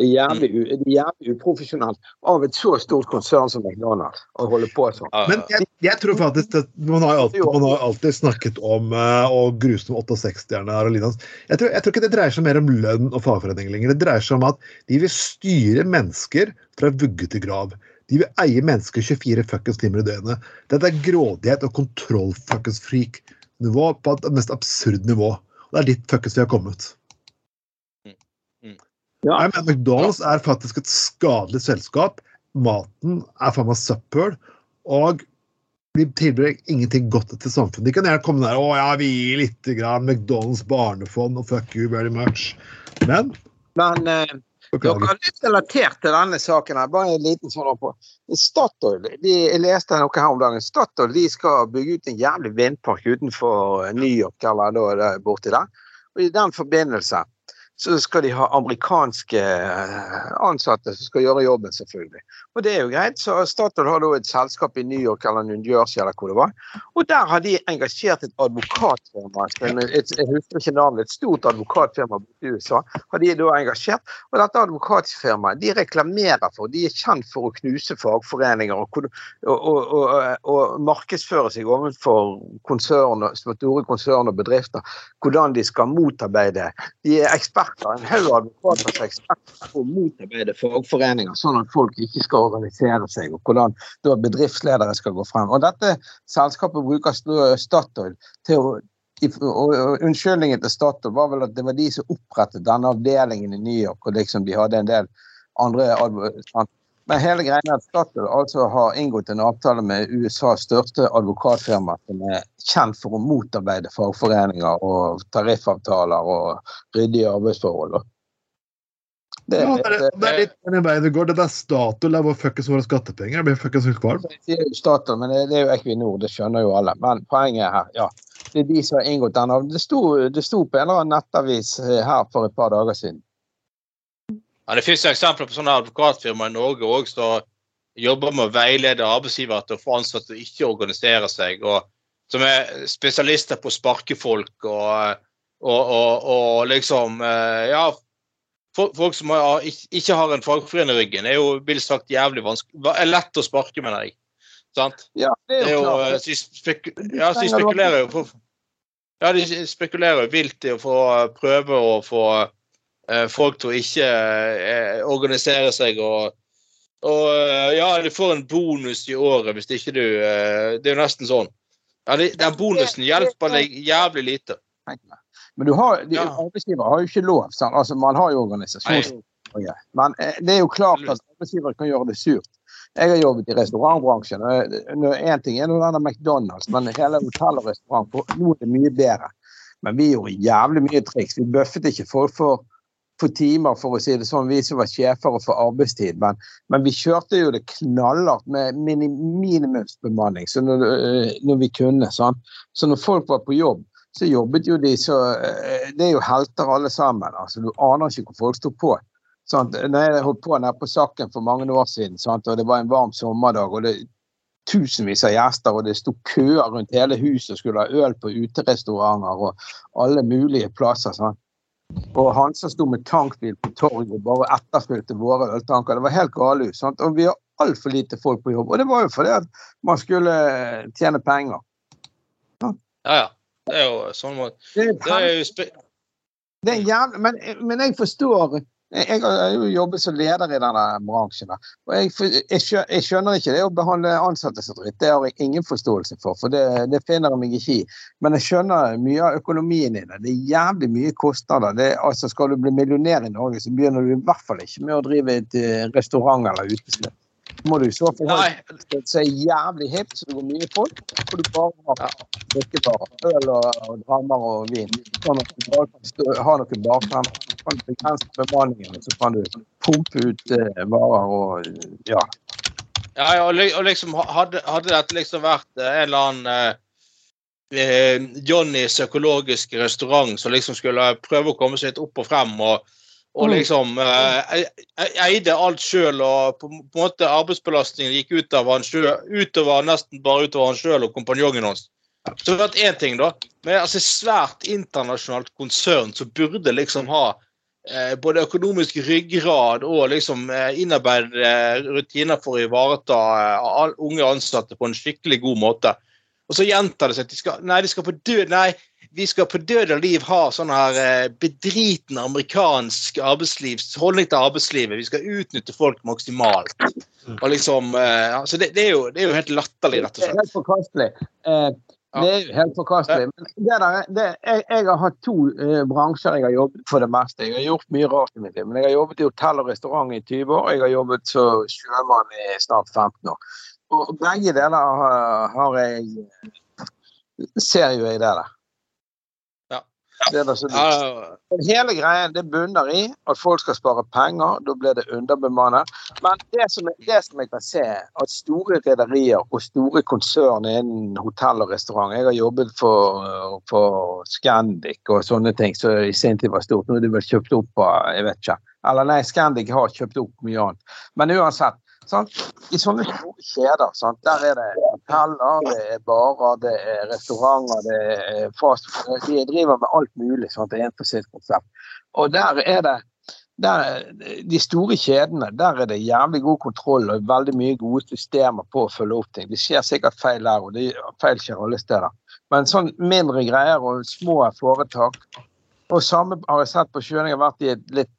D: Det er jævlig, u- det er jævlig uprofesjonelt av et så stort konsern som McDonald's å holde på sånn.
B: Men jeg, jeg tror faktisk at man har alltid, man har alltid snakket om å gruse med 68-erne her og lignende. Jeg tror, jeg tror ikke det dreier seg mer om lønn og fagforening lenger. Det dreier seg om at de vil styre mennesker fra vugge til grav. De vil eie mennesker 24 fuckings timer i døgnet. Dette er grådighet og kontroll-fuckings-freak-nivå på et mest absurd nivå. Og det er dit fuckings vi har kommet.
D: Ja.
B: Jeg mener McDonald's er faktisk et skadelig selskap. Maten er faen meg søppel. Og de tilbyr ingenting godt til samfunnet. De kan gjerne komme der og ja, vi gir litt grann McDonald's barnefond og fuck you very much. Men
D: Men eh, dere har litt relatert til denne saken her. Bare en liten sånn på. Statoil, de, jeg leste noe her om dagen. Statoil de skal bygge ut en jævlig vindpark utenfor New York eller da, borti der. Og i den forbindelse så skal de ha amerikanske eh, ansatte som skal gjøre jobben, selvfølgelig. Og det er jo greit. Så Statoil har da et selskap i New York eller New Jersey eller hvor det var. Og der har de engasjert et advokatfirma. Et, jeg husker ikke navnet, et stort advokatfirma i USA. har de da engasjert. Og dette advokatfirmaet de reklamerer for, de er kjent for å knuse fagforeninger og, og, og, og markedsføre seg overfor konsern, store konsern og bedrifter. Hvordan de skal motarbeide. De er eksperter, en haug advokater som er eksperter på å motarbeide fagforeninger, sånn at folk ikke skal organisere seg. Og hvordan da bedriftsledere skal gå frem. Og dette selskapet bruker Statoil til å og, Unnskyldningen til Statoil var vel at det var de som opprettet denne avdelingen i New York, og liksom de hadde en del andre? Men hele greia er at Statoil altså har inngått en avtale med USAs største advokatfirma, som er kjent for å motarbeide fagforeninger og tariffavtaler og ryddige arbeidsforhold. Det,
B: Ja, det, er, det er litt den veien det går. Det er Statoil der hvor fuckings våre skattepenger. Jeg blir fuckings helt kvalm.
D: Jeg sier jo Statoil, men det, det er jo Equinor, det skjønner jo alle. Men poenget er her, ja. Det er de som har inngått den. avtalen. Det sto, på en eller annen nettavis eh, her for et par dager siden.
C: Ja, det finnes eksempler på sånne advokatfirmaer i Norge òg som jobber med å veilede arbeidsgivere til å få ansatte til å ikke organisere seg, og som er spesialister på å sparke folk og, og, og, og liksom eh, Ja, folk, som har, ikke, har en fagforening i ryggen, er jo mildt sagt jævlig vanskelig er Lett å sparke, mener jeg. Sant?
D: Ja, det
C: Det
D: er
C: er
D: jo
C: jo, eh,
D: klart.
C: så de, spek ja, de spekulerer jo på Ja, de spekulerer jo vilt i å få eh, prøve å få eh, folk til å ikke eh, organisere seg og og eh, ja, du får en bonus i året hvis ikke du eh, Det er jo nesten sånn. Ja, Den bonusen hjelper deg jævlig lite.
D: Men du har, de,
C: Ja.
D: arbeidsgiver har jo ikke lov. Sant? Altså, man har jo organisasjon. Men eh, det er jo klart at arbeidsgiver kan gjøre det surt. Jeg har jobbet i restaurantbransjen. og Én ting er noe denne McDonald's, men hele hotell og restaurant Nå er det mye bedre. Men vi gjorde jævlig mye triks. Vi bøffet ikke folk for, for timer, for å si det sånn, vi som var sjefer og for arbeidstid. Men, men vi kjørte jo det knallhardt med minimumsbemanning så når, øh, når vi kunne. Sånn. Så når folk var på jobb, så jobbet jo de så øh, Det er jo helter alle sammen. altså Du aner ikke hvor folk sto på. Sant? Når jeg holdt på nede på Sakken for mange år siden, sant? og det var en varm sommerdag, og det tusenvis av gjester, og det sto køer rundt hele huset og skulle ha øl på uterestauranter og alle mulige plasser. Sant? Og han som sto med tankbil på torget og bare etterfulgte våre øltanker. Det var helt galehus. sant? Og vi har altfor lite folk på jobb. Og det var jo fordi at man skulle tjene penger.
C: Ja, ja. Det er jo sånn måte.
D: Det er,
C: jo
D: det er men, men jeg forstår jeg har jo jobbet som leder i denne bransjen. og jeg, jeg, skjønner ikke det å behandle ansatte som dritt. Det har jeg ingen forståelse for, for det, det finner jeg meg ikke i. Men jeg skjønner mye av økonomien i det. Det er jævlig mye kostnader. Det, altså Skal du bli millionær i Norge, så begynner du i hvert fall ikke med å drive et eh, restaurant eller utested. Så må du i så fall ha er jævlig hipt, så det går mye folk, og du bare har drikkevarer. Øl og, drammer og vin. Sånn at du bare kan stå, ha noe bakfrem. Kan du begrense bemanningen, så kan du pumpe ut eh, varer og ja.
C: Ja, ja, og og liksom hadde, hadde dette liksom vært eh, en eller annen eh, eh, Johnnys økologiske restaurant som liksom skulle prøve å komme seg litt opp og frem og, og
D: Mm.
C: liksom eh, eide alt sjøl og på, på en måte arbeidsbelastningen gikk utover han selv, utover nesten bare utover han sjøl og kompanjongen hans. Så det har vært én ting, da. Men altså svært internasjonalt konsern som burde liksom ha eh, både økonomisk ryggrad og liksom eh, innarbeidede eh, rutiner for å ivareta eh, all, unge ansatte på en skikkelig god måte. Og så gjentar det seg at de skal, nei, de skal på død, nei, vi skal på død og liv ha sånn her bedritende bedriten amerikansk arbeidslivs, holdning til arbeidslivet. Vi skal utnytte folk maksimalt. Og liksom, altså ja, så det, det, er jo, det er jo helt latterlig, rett og slett.
D: Det er helt forkastelig. Eh, det er jo helt forkastelig. Men det der, er- det, jeg, jeg har hatt to eh, bransjer jeg har jobbet for det meste. Jeg har gjort mye rart i mitt liv. Men jeg har jobbet i hotell og restaurant i 20 år. Jeg har jobbet som sjømann i snart 15 år. Og begge deler har, har jeg Ser jo jeg det der. Det er så Men Hele greien det bunner i at folk skal spare penger. Da blir det underbemannet. Men det som, det som jeg kan se, at store rederier og store konsern innen hotell og restaurant Jeg har jobbet for, for Scandic og sånne ting som i sin tid var stort. Nå er det vel kjøpt opp av jeg vet ikke. Eller nei, Scandic har kjøpt opp mye annet. Men uansett. Sant? I sånne store kjeder, sant? der er det hoteller, det er barer, det er restauranter, det er fast De driver med alt mulig. Sant? For sitt konsept. Og der er det der, De store kjedene, der er det jævlig god kontroll og veldig mye gode systemer på å følge opp ting. Det skjer sikkert feil der, og det feil skjer alle steder. Men sånn mindre greier og små foretak Og samme har jeg sett på sjøen. Jeg har vært i et litt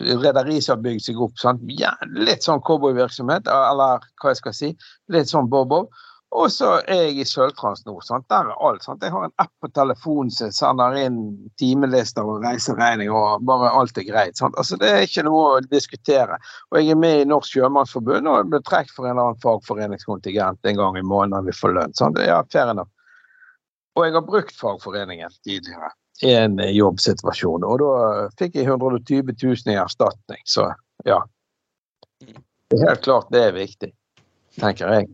D: rederi som har bygd seg opp. Sant? Ja, litt sånn cowboyvirksomhet, eller hva jeg skal si. Litt sånn bob-bob. Og så er jeg i Sølvtrans nå. Sant? Der er alt. Sant? Jeg har en app på telefonen som sender inn timelister og reiseregning, og bare alt er greit. Sant? Altså, det er ikke noe å diskutere. Og jeg er med i Norsk Sjømannsforbund og blir trukket for en eller annen fagforeningskontingent en gang i måneden når vi får lønn. Sant? Ja, fair enough. Og jeg har brukt fagforeningen tidligere en eh, jobbsituasjon, og da fikk jeg 120 000 i erstatning. Så ja. Det er helt klart det er viktig, tenker jeg.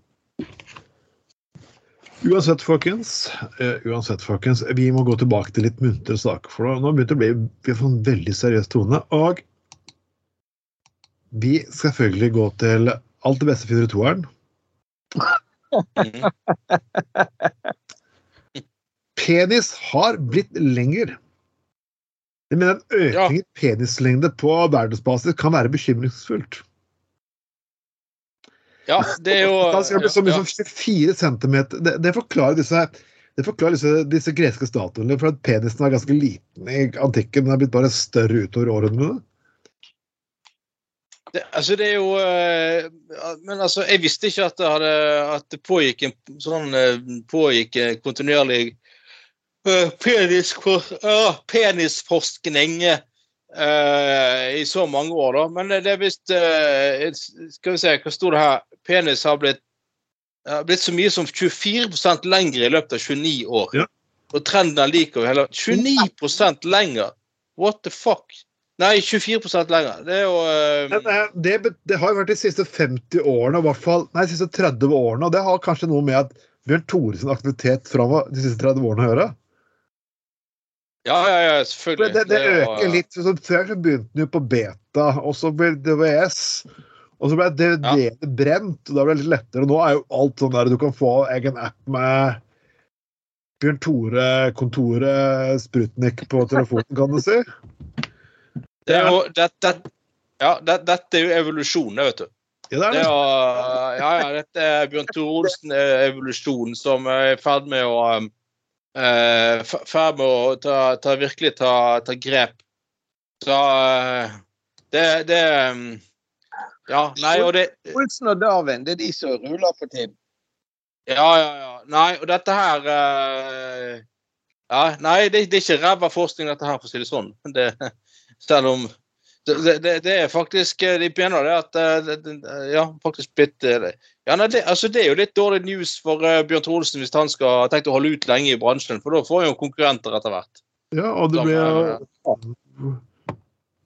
B: Uansett, folkens, eh, uansett, folkens, vi må gå tilbake til litt muntre saker. For nå begynte det å bli vi får en veldig seriøs tone. Og vi skal selvfølgelig gå til alt det beste finner du toeren. Penis har blitt lengre. Jeg mener en økning i penislengde på verdensbasis kan være bekymringsfullt.
C: Ja, det er jo
B: det bli så mye
C: ja.
B: som 24 cm. Det, det forklarer disse det forklarer disse, disse greske statuene, for at penisen var ganske liten i antikken. Den er blitt bare større utover årene.
C: Det, altså det er jo eh, Men altså, jeg visste ikke at det, hadde, at det pågikk en sånn eh, pågikk kontinuerlig eh, uh, penisforskning eh, i så mange år, da. Men det er visst eh, Skal vi se, hva sto det her? Penis har blitt, har blitt så mye som 24 lengre i løpet av 29 år.
B: Ja.
C: Og trenden er lik over hele 29% lenger! What the fuck? Nei, 24 lenger. Det er jo eh,
B: eh, det, det har jo vært de siste 50 årene, i hvert fall, nei, de siste 30 årene. Og det har kanskje noe med at Bjørn Tore sin aktivitet framover de siste 30 årene å gjøre.
C: Ja, ja, ja, selvfølgelig.
B: det, det
C: det
B: øker litt. Så før begynte den jo på beta, og så ble det DVS. Og så ble DVD brent, og da ble det litt lettere. Og nå er jo alt sånn der du kan få egen app med Bjørn Tore-kontoret Sprutnik på telefonen, kan du si.
C: Det er jo, det, det, ja, det, dette er jo evolusjon, det, vet du.
B: Ja, det er
C: Det
B: det.
C: er, ja, ja, dette er Bjørn Tore Olsen-evolusjonen som er i ferd med å um, eh, ferd med å ta, ta virkelig ta, ta grep. Så eh, det, det mm, Ja, nei, og det
D: Olsen og Darwin, det er de som ruller for tiden.
C: Ja, ja, ja. Nei, og dette her eh, Ja, nei, det, det er ikke ræva forskning, dette her, for å si det sånn. Det, selv om det, det, det er faktisk eh, De mener det at eh, Ja, faktisk blitt eh, ja, nei, det, altså, det er jo litt dårlig news for Bjørn Troelsen hvis han skal tenkt å holde ut lenge i bransjen, for da får han jo konkurrenter etter hvert.
B: Ja, og det blir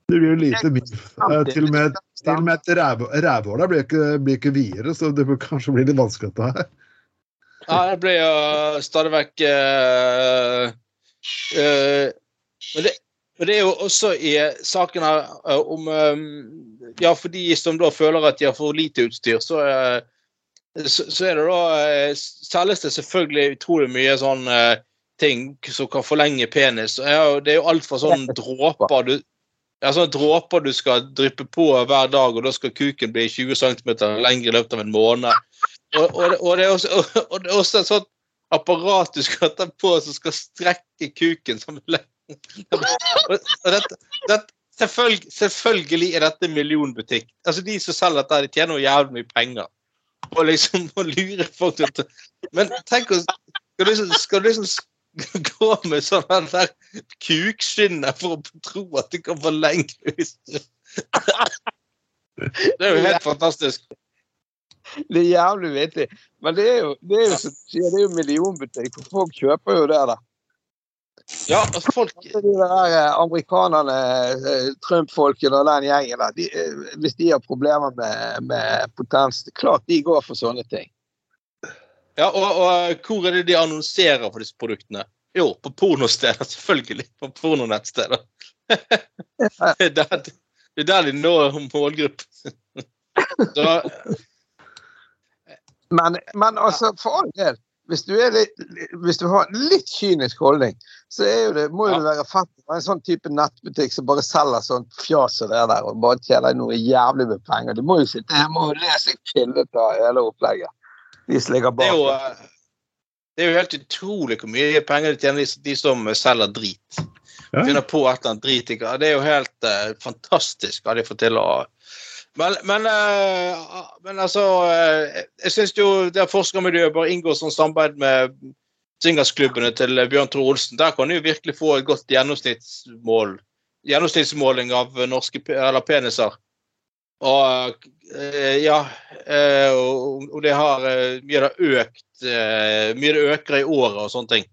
B: det blir jo lite. Eh, Til og med, til og med et ræv- der blir ikke, blir ikke videre, så det blir kanskje bli litt vanskelig dette her.
C: Ja, det blir jo stadig vekk uh, uh, men, det, men det er jo også i saken her eh, om eh, Ja, for de som da føler at de har for lite utstyr, så, eh, så, er det da eh, selges det selvfølgelig utrolig mye sånn eh, ting som kan forlenge penis. Det er jo alt fra sånn dråper du ja, sånne dråper du skal dryppe på hver dag, og da skal kuken bli 20 cm lengre i løpet av en måned. Og, og, det- og, det også, og det er også et sånt apparat du skal ta på som skal strekke kuken som og, dette, dette, selvfølgelig, selvfølgelig er dette millionbutikk. Altså De som selger dette, de tjener jo jævlig mye penger Og liksom må lure folk til Men tenk å Skal du liksom, skal du liksom gå med sånn der kukskinne for å tro at du kan forlenge utstyr? Det er jo helt fantastisk.
D: Det er jævlig vittig. Men det er jo, det er jo, det er jo millionbutikk, for folk kjøper jo det der.
C: Ja, altså, folk
D: Så De der eh, amerikanerne, eh, Trump-folkene og den gjengen der, de, eh, hvis de har problemer med, med potens, klart de går for sånne ting.
C: Ja, og, og hvor er det de annonserer for disse produktene? Jo, på pornosteder, selvfølgelig. På pornonettsteder. det, er der, det er der de når målgruppen. Så,
D: Men, men altså, for all del, hvis du, er litt, hvis du har en litt kynisk holdning, så er jo det, må jo
C: Ja.
D: det være fett med en sånn type nettbutikk som bare selger sånn fjas og det der, og bare tjener noe jævlig med penger. Du må jo sitte hjemme og lese seg pillete av hele opplegget. De som ligger
C: det, er
D: bak.
C: jo, det er jo helt utrolig hvor mye penger de tjener, de, som selger drit.
B: Ja.
C: Finner på et eller annet drit. Det er jo helt uh, fantastisk hva de får til å Men, men, eh, men altså eh, Jeg syns jo der forskermiljøet bør inngå sånn samarbeid med singersklubbene til Bjørn Tore Olsen. Der kan du virkelig få et godt gjennomsnittsmål. Gjennomsnittsmåling av norske eller peniser. Og eh, ja eh, og, det har eh, mye det økt eh, Mye det øker i året og sånne ting.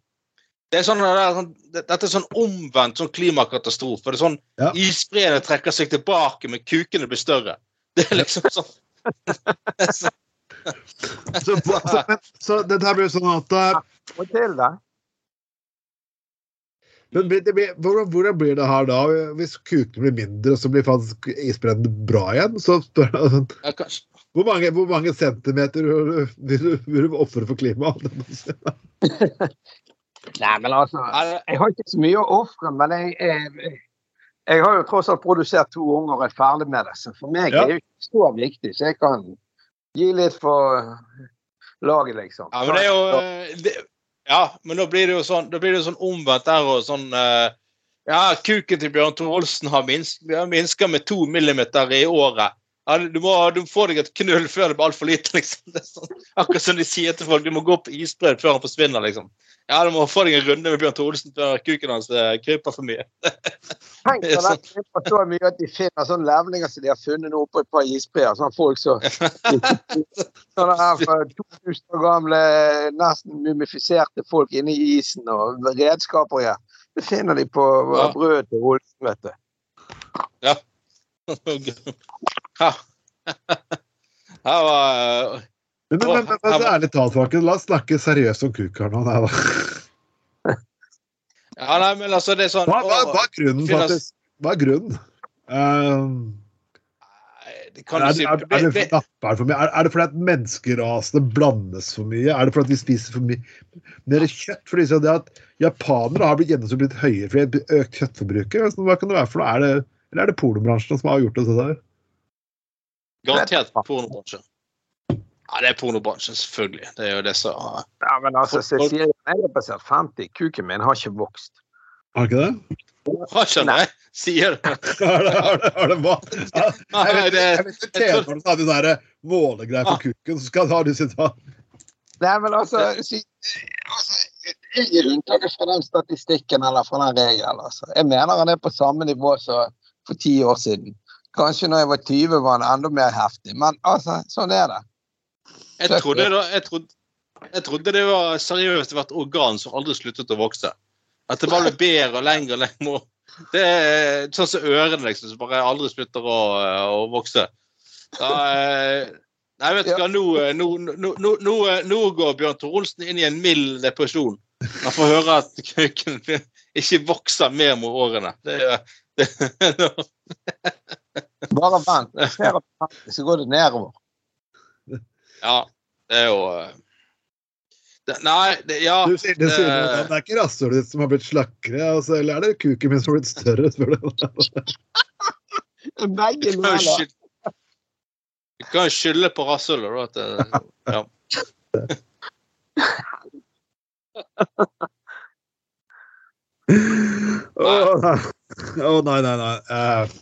C: Det er sånn, det er sånn, dette er sånn omvendt sånn klimakatastrofe. Det er sånn
B: Ja.
C: Isbreene trekker seg tilbake, men kukene blir større. Det er liksom sånn så,
B: Så, så, så dette her blir sånn at
D: Fortell, da.
B: men blir- det blir, hvordan, hvordan blir det her da? Hvis kukene blir mindre, så blir faktisk isbreen bra igjen? Så spør jeg sånn,
C: ja, kanskje.
B: hvor, mange, hvor mange centimeter vil du, vil du ofre for klimaet?
D: Nei, men altså Jeg har ikke så mye å ofre, men jeg, jeg, jeg har jo tross alt produsert to unger og er ferdig med det. Så for meg
B: Ja.
D: er det ikke så viktig, så jeg kan gi litt for laget, liksom.
C: Ja, men det er jo eh, det, Ja, men da blir det jo sånn, da blir det jo sånn omvendt der og sånn eh, Ja, kuken til Bjørn Thor Olsen har minska med to millimeter i året. Du må du får deg et knull før det blir altfor lite, liksom. Sånn, akkurat som de sier til folk, du må gå på isbredt før han forsvinner, liksom. Ja, du må få deg en runde med Bjørn Tore Olsen før kuken hans eh, kryper for mye.
D: Tenk på den klipper så mye at de finner sånne levninger som de har funnet nå på et par isbreer. Sånne folk så Sånne her for 2000 år gamle, nesten mumifiserte folk inne i isen og redskaper her. ja. Det finner de på brødet til Olsen, vet du.
C: Ja. Ja. Her var
B: Men, men, men, men, ærlig talt, folkens, la oss snakke seriøst om kuk her nå. Nei, da.
C: Ja, nei, men altså, det er sånn
B: Hva, hva, hva er grunnen, faktisk? Hva er grunnen?
C: Det
B: er, er, er, det, for mye? Er, det fordi at menneskerasene blandes for mye? Er det fordi at vi spiser for mye mer kjøtt? For så det at Japanere har blitt gjennomsnittlig høyere fordi de har økt kjøttforbruket. Hva kan det være for noe? Er det, eller er det pornobransjen som har gjort det sånn der?
C: Garantert pornobransjen. Ja, det er pornobransjen, selvfølgelig. Det er jo det som
D: Ja, men altså, Cecilie jeg er passert 50. Kuken min har ikke vokst.
B: Har ikke det?
C: Har ikke det? Sier det.
B: Har det, har det, har det hva? Jeg
C: Nei,
B: vet
C: det-
B: jeg vet ikke TV når du har de der målegreier på kuken, så skal har du sitte av.
D: Nei, men altså, si, altså Jeg er unntaket fra den statistikken eller fra den regelen. Altså. Jeg mener han er på samme nivå som for ti år siden. Kanskje når jeg var 20 var han enda mer heftig, men altså, sånn er det.
C: Jeg trodde, jeg, trodde, jeg trodde det var seriøst vært organ som aldri sluttet å vokse. At det bare ble bedre og lengre og. Det er sånn som ørene, liksom, som bare aldri slutter å, å vokse. Da, eh, nei, vet du hva, nå, eh, nå, nå, nå, nå, nå går Bjørn Tor Olsen inn i en mild depresjon. Man får høre at kuken ikke vokser mer med årene. Det, det,
D: Bare vent. Ser at på 50, så går det nedover.
C: ja, det er jo eh, det, Nei, det, ja
B: Du det, sier,
C: det-
B: det er ikke rasshølet ditt som har blitt slakkere, altså, eller er det kuken min som har blitt større? spør du?
D: Begge
C: Du kan
D: deler.
C: du kan skylde på rasshølet, da. At det, ja.
B: Å nei. Nei, nei, nei. Eh,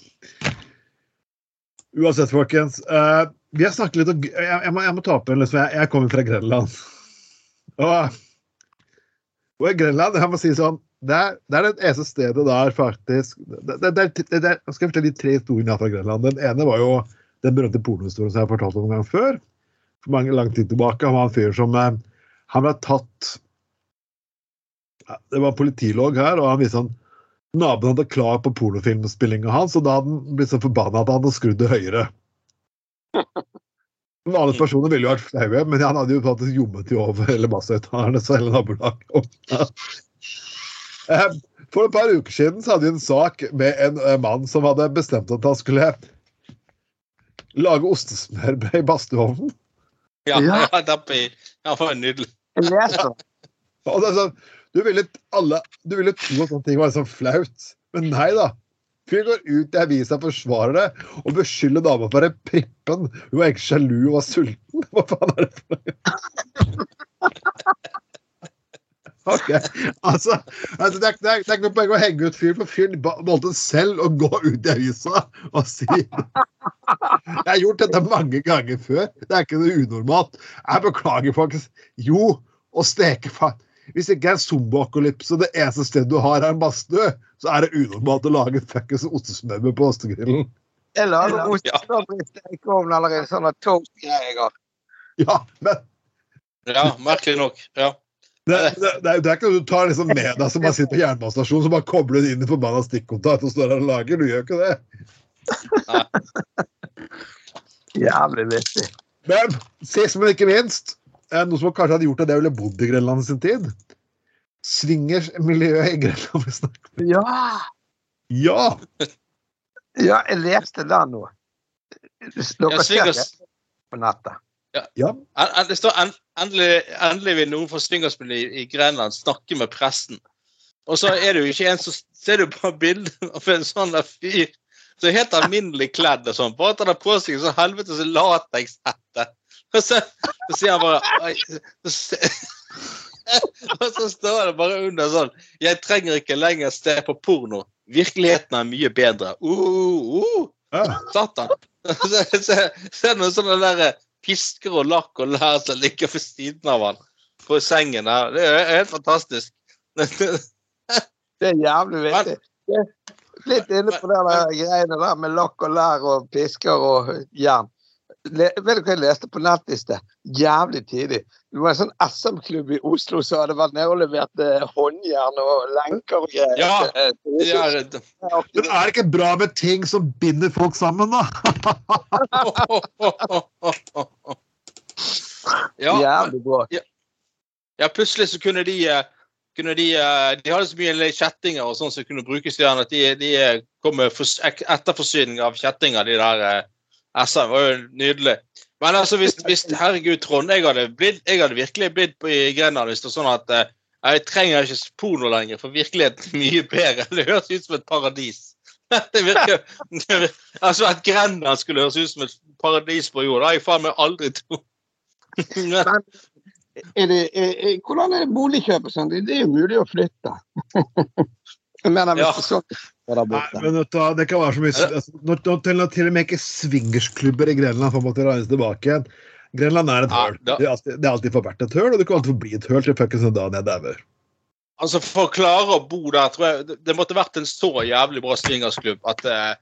B: uansett, folkens. Uh, vi har snakket litt om Jeg, jeg, må, jeg må ta opp en liksom, jeg, jeg kommer fra Grenland. Og, og i Grenland, jeg må si sånn det er, det er det eneste stedet der faktisk det, det, det, det, det, Jeg skal fortelle de tre historiene fra Grenland. Den ene var jo den berømte pornohistorien som jeg har fortalt om en gang før. For mange lang tid tilbake. Han var en fyr som eh, Han ble tatt Det var en politilog her, og han viste sånn Naboen hadde klar på pornofilmspillinga hans, og da hadde han blitt så forbanna at han hadde skrudd det høyere. Vanlige personer ville jo vært flaue, men han hadde jo faktisk jommet jo over hele basshøyttalerne så hele nabolaget. Eh, For et par uker siden så hadde vi en sak med en eh, mann som hadde bestemt at han skulle lage ostesmørbrød i badstueovnen.
C: Ja,
D: Ja.
C: ja, det var nydelig.
D: Jeg.
B: Og det er sånn, du ville, alle, du ville tro at sånne ting var liksom flaut, men nei da. Fyren går ut i avisa, forsvarer det og beskylder dama for å være prippen. Hun var ikke sjalu og var sulten. Hva faen er det for noe? Ok, altså, altså det, er, det, det er ikke noe poeng å henge ut fyren, for fyren valgte selv å gå ut i avisa og si Jeg har gjort dette mange ganger før. Det er ikke noe unormalt. Jeg beklager, folkens. Jo, å steke fa... Hvis det ikke er en zomboakolypse, det eneste stedet du har er en badstue, så er det unormalt å lage fuckings ostesmørbrød på ostegrillen.
C: Eller
D: ostesmørbrød i stekeovnen eller i en sånn toast-greier?
B: Ja, men
C: Ja, merkelig nok. Ja.
B: det, det, det, det er ikke noe du tar liksom med deg som bare sitter på jernbanestasjonen så bare kobler du inn i forbanna stikkontakt og står der og lager. Du gjør ikke det.
D: Jævlig vittig.
B: Men sist, men ikke minst, noe som kanskje hadde gjort at jeg ville bodd i Grenland i sin tid. Swingersmiljøet i Grenland. vi snakker om.
D: Ja!
B: Ja!
D: ja, jeg leste det nå.
C: Ja,
D: Dere ser det på nettet.
B: ja.
C: en, en, det står endelig, endelig vil noen fra swingersmiljøet i, Grenland snakke med presten. Og så er det jo ikke en som ser du på bildet av en sånn der fyr som er helt alminnelig kledd og sånn, bare at han har på seg sånn helvetes latekshette. Og så, så sier han bare Og så står det bare under sånn Jeg trenger ikke lenger se på porno. Virkeligheten er mye bedre. Uh, uh,
B: ja.
C: Satan. Så, så, så er det noen sånne der eh, pisker og lakk og lær som ligger ved siden av han på sengen her. Det er helt fantastisk.
D: Det er jævlig vittig. Litt inne på det greiene der med lakk og lær og pisker og jern. Le, vet du hva jeg leste på nett i sted? Jævlig tidlig. Det var en sånn SM-klubb i Oslo som hadde vært nede og levert eh, håndjern og lenker og greier.
C: Ja,
D: Eh,
C: Det er,
B: Men er det ikke bra med ting som binder folk sammen, da?
C: ja,
D: Jævlig bra.
C: ja, plutselig så kunne de eh, kunne de, eh, de hadde så mye kjettinger og sånn som kunne brukes til at de, de eh, kom med etterforsyning av kjettinger, de der eh, SM. Det var jo nydelig. Men altså, hvis, hvis herregud, Trond, jeg hadde, blitt, jeg hadde virkelig blitt på i Grenland hvis det var sånn at eh, jeg trenger ikke porno lenger, for virkeligheten er mye bedre. Det høres ut som et paradis. Det virker, altså At Grenland skulle høres ut som et paradis på jord, det har jeg faen meg aldri trodd.
D: er det, er, er, hvordan er det boligkjøp og sånn? Det det er jo mulig å flytte. Jeg mener, hvis
C: Ja.
D: det sånn
B: Nei, men vet du, det kan være så mye altså, når, når, til, når til og med ikke swingersklubber i Grenland får måtte regnes tilbake igjen. Grenland er et høl. Det er alltid, det er alltid et høl, og det kan alltid forbli et høl til fuckings en dag jeg dauer.
C: Altså, For å klare å bo der, tror jeg det, måtte vært en så jævlig bra swingersklubb at eh,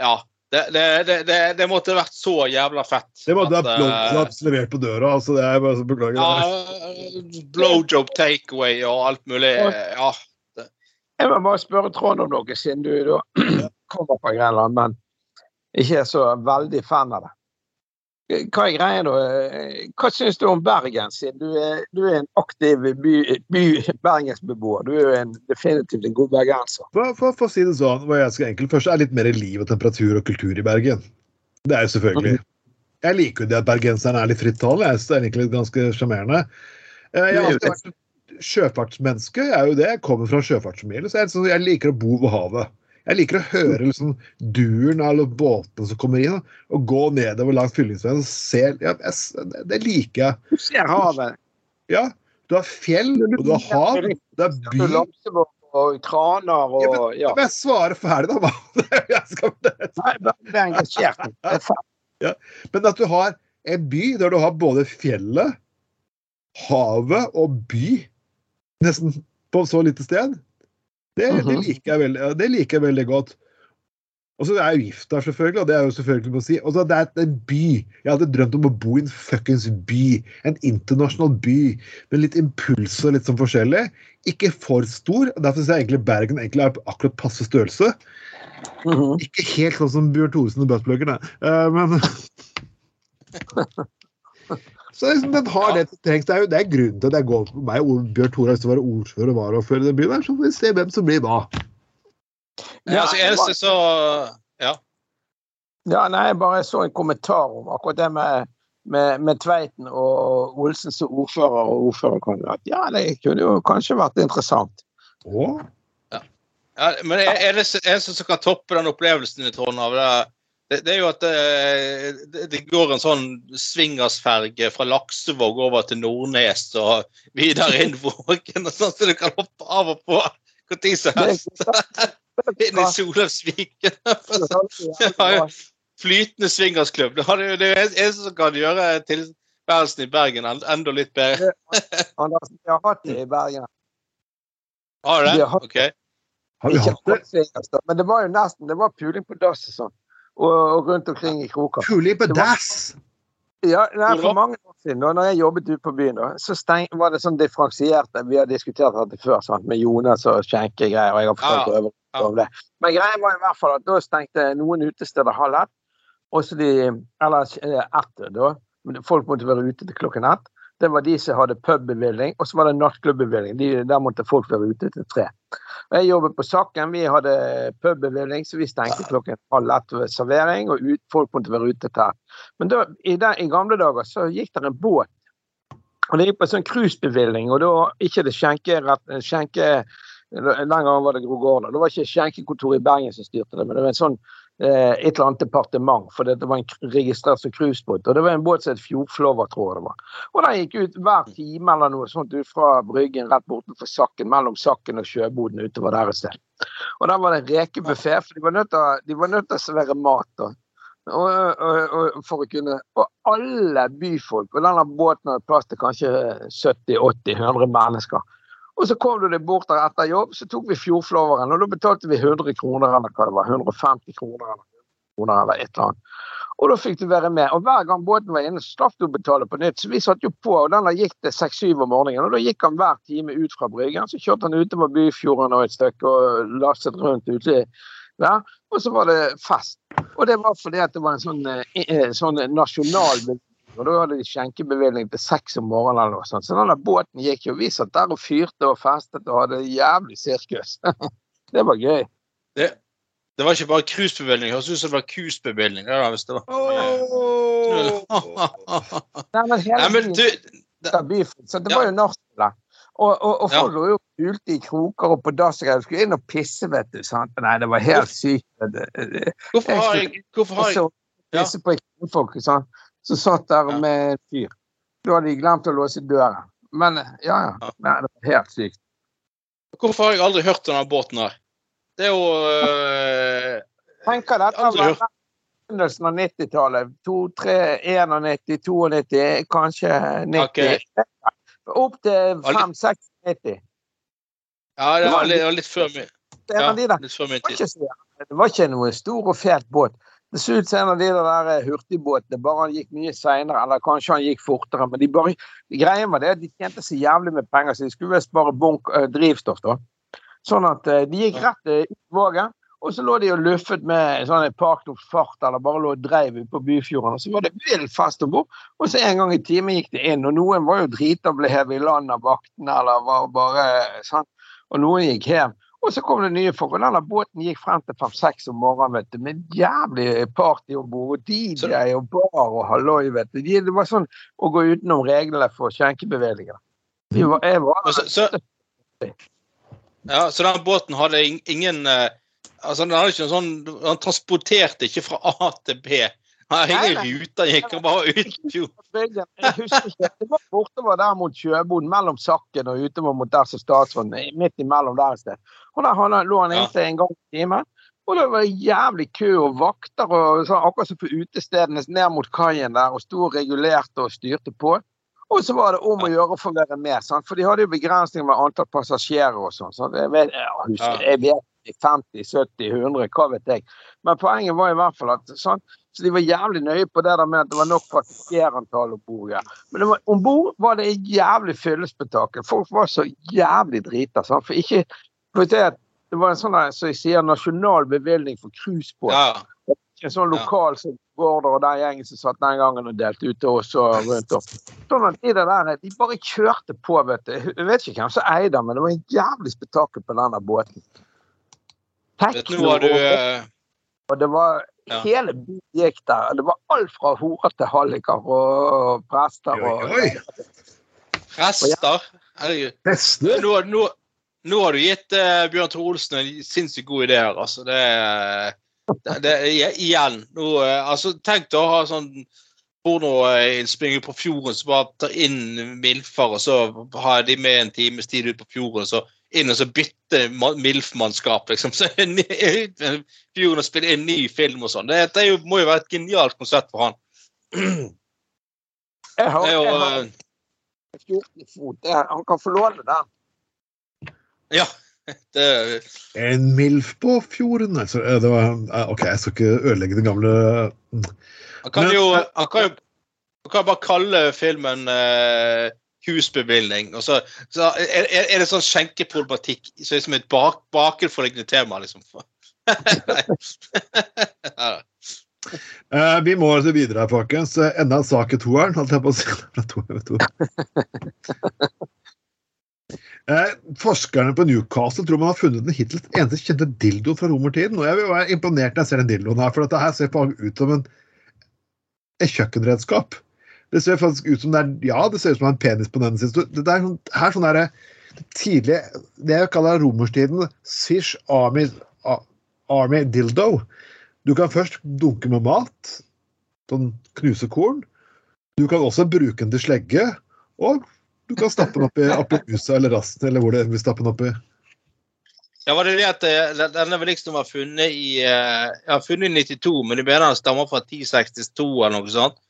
C: Ja. Det, det, det, det, måtte vært så jævla fett.
B: Det måtte
C: vært
B: være
C: eh,
B: blowjobs levert på døra. altså det er bare så Beklager.
C: Ja, blowjob takeaway og alt mulig. Ja.
D: Jeg må bare spørre Trond om noe, siden du da kommer fra Grenland, men ikke er så veldig fan av det. Hva er greia da? Hva syns du om Bergen, siden du er, du er en aktiv by, by, bergensbeboer? Du er jo en, definitivt en god bergenser.
B: For, for, for å si det sånn, hva jeg skal enkelt Først er litt mer liv og temperatur og kultur i Bergen. Det er jo selvfølgelig. Jeg liker jo det at bergenserne er litt frittalende. Jeg er egentlig ganske sjarmerende. Eh, Jeg har alltid vært sjøfartsmenneske. Jeg er jo det. Jeg kommer fra sjøfartsfamilie, så jeg, sånn- jeg liker å bo ved havet. Jeg liker å høre liksom duren av båtene som kommer inn, og gå nedover langs fyllingsveien og se ja, jeg, det, det liker jeg.
D: Du ser havet.
B: Ja, du har fjell, og du har hav, det er by.
D: Og kraner og ja.
B: Men jeg svarer ferdig, da. Jeg skal,
D: Nei, bare vær engasjert. Det er.
B: Men at du har en by der du har både fjellet, havet og by nesten på så lite sted, det, det,
D: Mhm.
B: liker, jeg veldig, det liker jeg veldig godt. Og så er jeg jo gift der, selvfølgelig, og det er jo selvfølgelig å si. Og så det er en by. Jeg hadde drømt om å bo i en fuckings by. En internasjonal by med litt impulser og litt sånn forskjellig. Ikke for stor. Derfor syns jeg egentlig Bergen egentlig er akkurat passe størrelse.
D: Mhm.
B: Ikke helt sånn som Bjørn Thoresen og Buttplugger, uh, men Så liksom, den har det som trengs. Det er jo det er grunnen til at jeg går for meg og Bjørn Tore å være ordfører og varaordfører i den byen. her, Så får vi se hvem som blir hva.
C: Ja, altså, eneste så Ja.
D: Ja, nei, jeg bare så en kommentar om akkurat det med, med, med Tveiten og Olsen som ordfører og ordførerkandidat. Ja, det kunne jo kanskje vært interessant.
B: Å?
C: Ja, men er er det eneste som kan toppe den opplevelsen i Trondheim, det, er- det, det er jo at det, det, det går en sånn swingersferge fra Laksevåg over til Nordnes og videre inn Vågen, og sånn, så du kan hoppe av og på når som helst. Inn i Solheimsviken. Flytende swingersklubb. Det er jo det eneste som kan gjøre tilværelsen i Bergen enda litt bedre.
D: Andersen, vi har hatt det i Bergen.
C: Har du det? OK.
B: Har vi hatt det?
D: men det var jo nesten det var puling på dass og sånn. Og, og rundt omkring i kroker.
B: Puling på dass!
D: Ja, nei? For mange år siden, da når jeg jobbet ute på byen, da, så steng, var det sånn differensiert. Vi har diskutert dette før, sant? med Jonas og skjenkegreier. og jeg har fortalt
C: Ja, ja.
D: om det. Men greia var i hvert fall at da stengte noen utesteder halv ett. Og så de, eller eh, ett, da. Men Folk måtte være ute til klokken ett. Det var de som hadde pubbevilling, og så var det nattklubbbevilling. De, der måtte folk være ute til tre. Og Jeg jobbet på Sakken, vi hadde pubbevilling, så vi stengte klokken halv ett ved servering, og ut, folk måtte være ute til. Men da, i, der, i gamle dager så gikk det en båt. Og det gikk på en sånn cruisebevilling, og da ikke det skjenkerett skjenke, Den gangen var det Gro Gaarder. Det var ikke skjenkekontoret i Bergen som styrte det, men det var en sånn et eller annet departement, for det var en registrert som cruisebåt. Og det var en båt som het Fjordflåver, tror jeg det var. Og den gikk ut hver time eller noe sånt ut fra Bryggen rett bortenfor Sakken, mellom Sakken og sjøboden utover der et sted. Og der var det rekebuffé, for de var nødt til å servere mat. da. Og, og, og, for å kunne, og alle byfolk, og denne båten hadde plass til kanskje 70-80-100 mennesker. Og så kom du deg bort der etter jobb, så tok vi Fjordflåveren, og da betalte vi 100 kroner eller hva det var, 150 kroner eller, kroner eller et eller annet. Og da fikk du være med. Og hver gang båten var inne, så slapp du å betale på nytt. Så vi satt jo på, og den gikk til 6-7 om morgenen. Og da gikk han hver time ut fra bryggen. Så kjørte han utover Byfjorden og et stykke og lastet rundt ute der. Og så var det fest. Og det var fordi at det var en sånn, eh, eh, sånn nasjonal. Og da hadde de skjenkebevilgning til seks om morgenen eller noe sånt. Så den båten gikk jo. Vi satt der og fyrte og festet og hadde jævlig sirkus. det var gøy.
C: Det, det var ikke bare cruisebevilgning, høres ut som det var cruisebevilgning. det Hvis det var.
D: Nei, men hele
C: Nei, men du,
D: det, byfull, så det
C: Ja.
D: var jo nachspiel. Og, og, og
C: Ja.
D: folk lå jo pulte i kroker og på dass. Du skulle inn og pisse, vet du. sant? Nei, det var helt sykt.
C: Hvorfor har jeg, hvorfor har
D: Jeg
C: jeg
D: så
C: Ja.
D: pisse på folk, sant? Som satt der
C: Ja.
D: med en fyr. Da hadde de glemt å låse døren. men ja, ja. Nei, det var helt sykt.
C: Hvorfor har jeg aldri hørt om denne båten her? Det er jo øh,
D: Tenker dette var begynnelsen av 90-tallet. 2, 3, 91, 92, kanskje 90. Opp til
C: Aldri-
D: 5, 6, 90.
C: Ja, det var litt, litt før min, ja, litt før min tid.
D: det var ikke noe stor og fet båt. Det så ut som en av de der eh, hurtigbåtene, bare han gikk mye seinere, eller kanskje han gikk fortere. Men de bare, greien var det at de tjente så jævlig med penger, så de skulle visst bare bunk, eh, drivstoff. da. Sånn at eh, de gikk rett eh, ut i vågen, og så lå de og luffet med sånn et par fart, eller bare lå og dreiv ute på Byfjorden. Og så var det vill fest om bord, og så en gang i timen gikk det inn. Og noen var jo drita og ble hevet i land av vaktene, eller var bare sånn. Og noen gikk hjem. Og så kom det nye folk, og denne båten gikk frem til fem-seks om morgenen, vet du, med jævlig party om bord, og DJ og bar og halloi, vet du. Det var sånn å gå utenom reglene for skjenkebevilgninger.
C: Så, så, ja, så den båten hadde ingen øh, Altså, den hadde ikke noen sånn den transporterte ikke fra A til B.
D: Nei,
C: ruter, gikk han bare ut. Jo.
D: Jeg husker ikke. Det var bortover der mot sjøboden, mellom Sakken og utover mot der som statsråden er, Midt imellom der et sted. Og der han, lå han inntil en gang i timen. Og det var jævlig kø og vakter, og så, akkurat som på utestedene ned mot kaien der, og sto og regulerte og styrte på. Og så var det om å gjøre å få være med, sant? for de hadde jo begrensninger med antall passasjerer og sånn. Så jeg vet, jeg, husker, jeg vet 50, 70, 100, hva vet jeg. Men poenget var i hvert fall at sånn, Så de var jævlig nøye på det der med at det var nok passasjerantall om bord. Ja. Men om bord var det et jævlig fyllespetakkel. Folk var så jævlig drita. Sånn. For ikke for det, det var en sånn der, som jeg sier, nasjonal bevilgning for cruisebåt.
C: Ja.
D: En sånn lokal som Bård og den gjengen som satt den gangen og delte ut til oss og rundt om. Sånn at de der, de bare kjørte på, vet du. Jeg vet ikke hvem som eide den, men det var en jævlig spetakkel på den båten.
C: Vet du, hva du
D: og-
C: øh,
D: det var
C: Ja.
D: Hele byen gikk der. Det var alt fra horer til halliker og prester og
B: oi.
C: Prester. Herregud. Nå, nå, nå har du gitt uh, Bjørn Tore Olsen en sinnssykt god idé her. Altså, det, det, det igjen nå, uh, altså, Tenk deg å ha sånn pornoinnspilling på fjorden som bare tar inn milfer, og så har de med en times tid ut på fjorden, og så inn og så bytte ma- MILF-mannskap, liksom. Så fjorden og spille en ny film og sånn. Det, det er jo, må jo være et genialt konsept for han.
D: Jeg har,
C: jo
D: jeg har
C: eh,
D: en 14 fot. Han kan få låne den.
C: Ja. Det,
B: En MILF på fjorden? Altså, eh, det var, eh, OK, jeg skal ikke ødelegge den gamle
C: Han kan
B: Men-
C: jo han kan jo han kan bare kalle filmen eh, 'Husbevilgning'. og så, så er, er det sånn skjenkeproblematikk så er det som et bak, bakenforliggende tema, liksom. Ja.
B: Eh, vi må altså videre folkens. Eh, Enda en sak i toeren, holdt jeg på å si. Fra. Eh, forskerne på Newcastle tror man har funnet den hittil eneste kjente dildoen fra romertiden. Og jeg vil være imponert når jeg ser den dildoen her, for dette her ser faktisk ut som en, et kjøkkenredskap. Det ser faktisk ut som det er Ja, det ser ut som det er en penis på den siden. Det er sånn, her sånn derre tidlig Det jeg kaller romerstiden Fish Army, Army Dildo. Du kan først dunke med mat, sånn knuse korn. Du kan også bruke den til slegge, og du kan stappe den opp i, opp huset eller rasten, eller hvor det vil stappe den opp i.
C: Ja, var det det at eh, Denne vil liksom funnet i eh, ja, funnet i 92, men du mener den stammer fra 1062 eller noe sånt.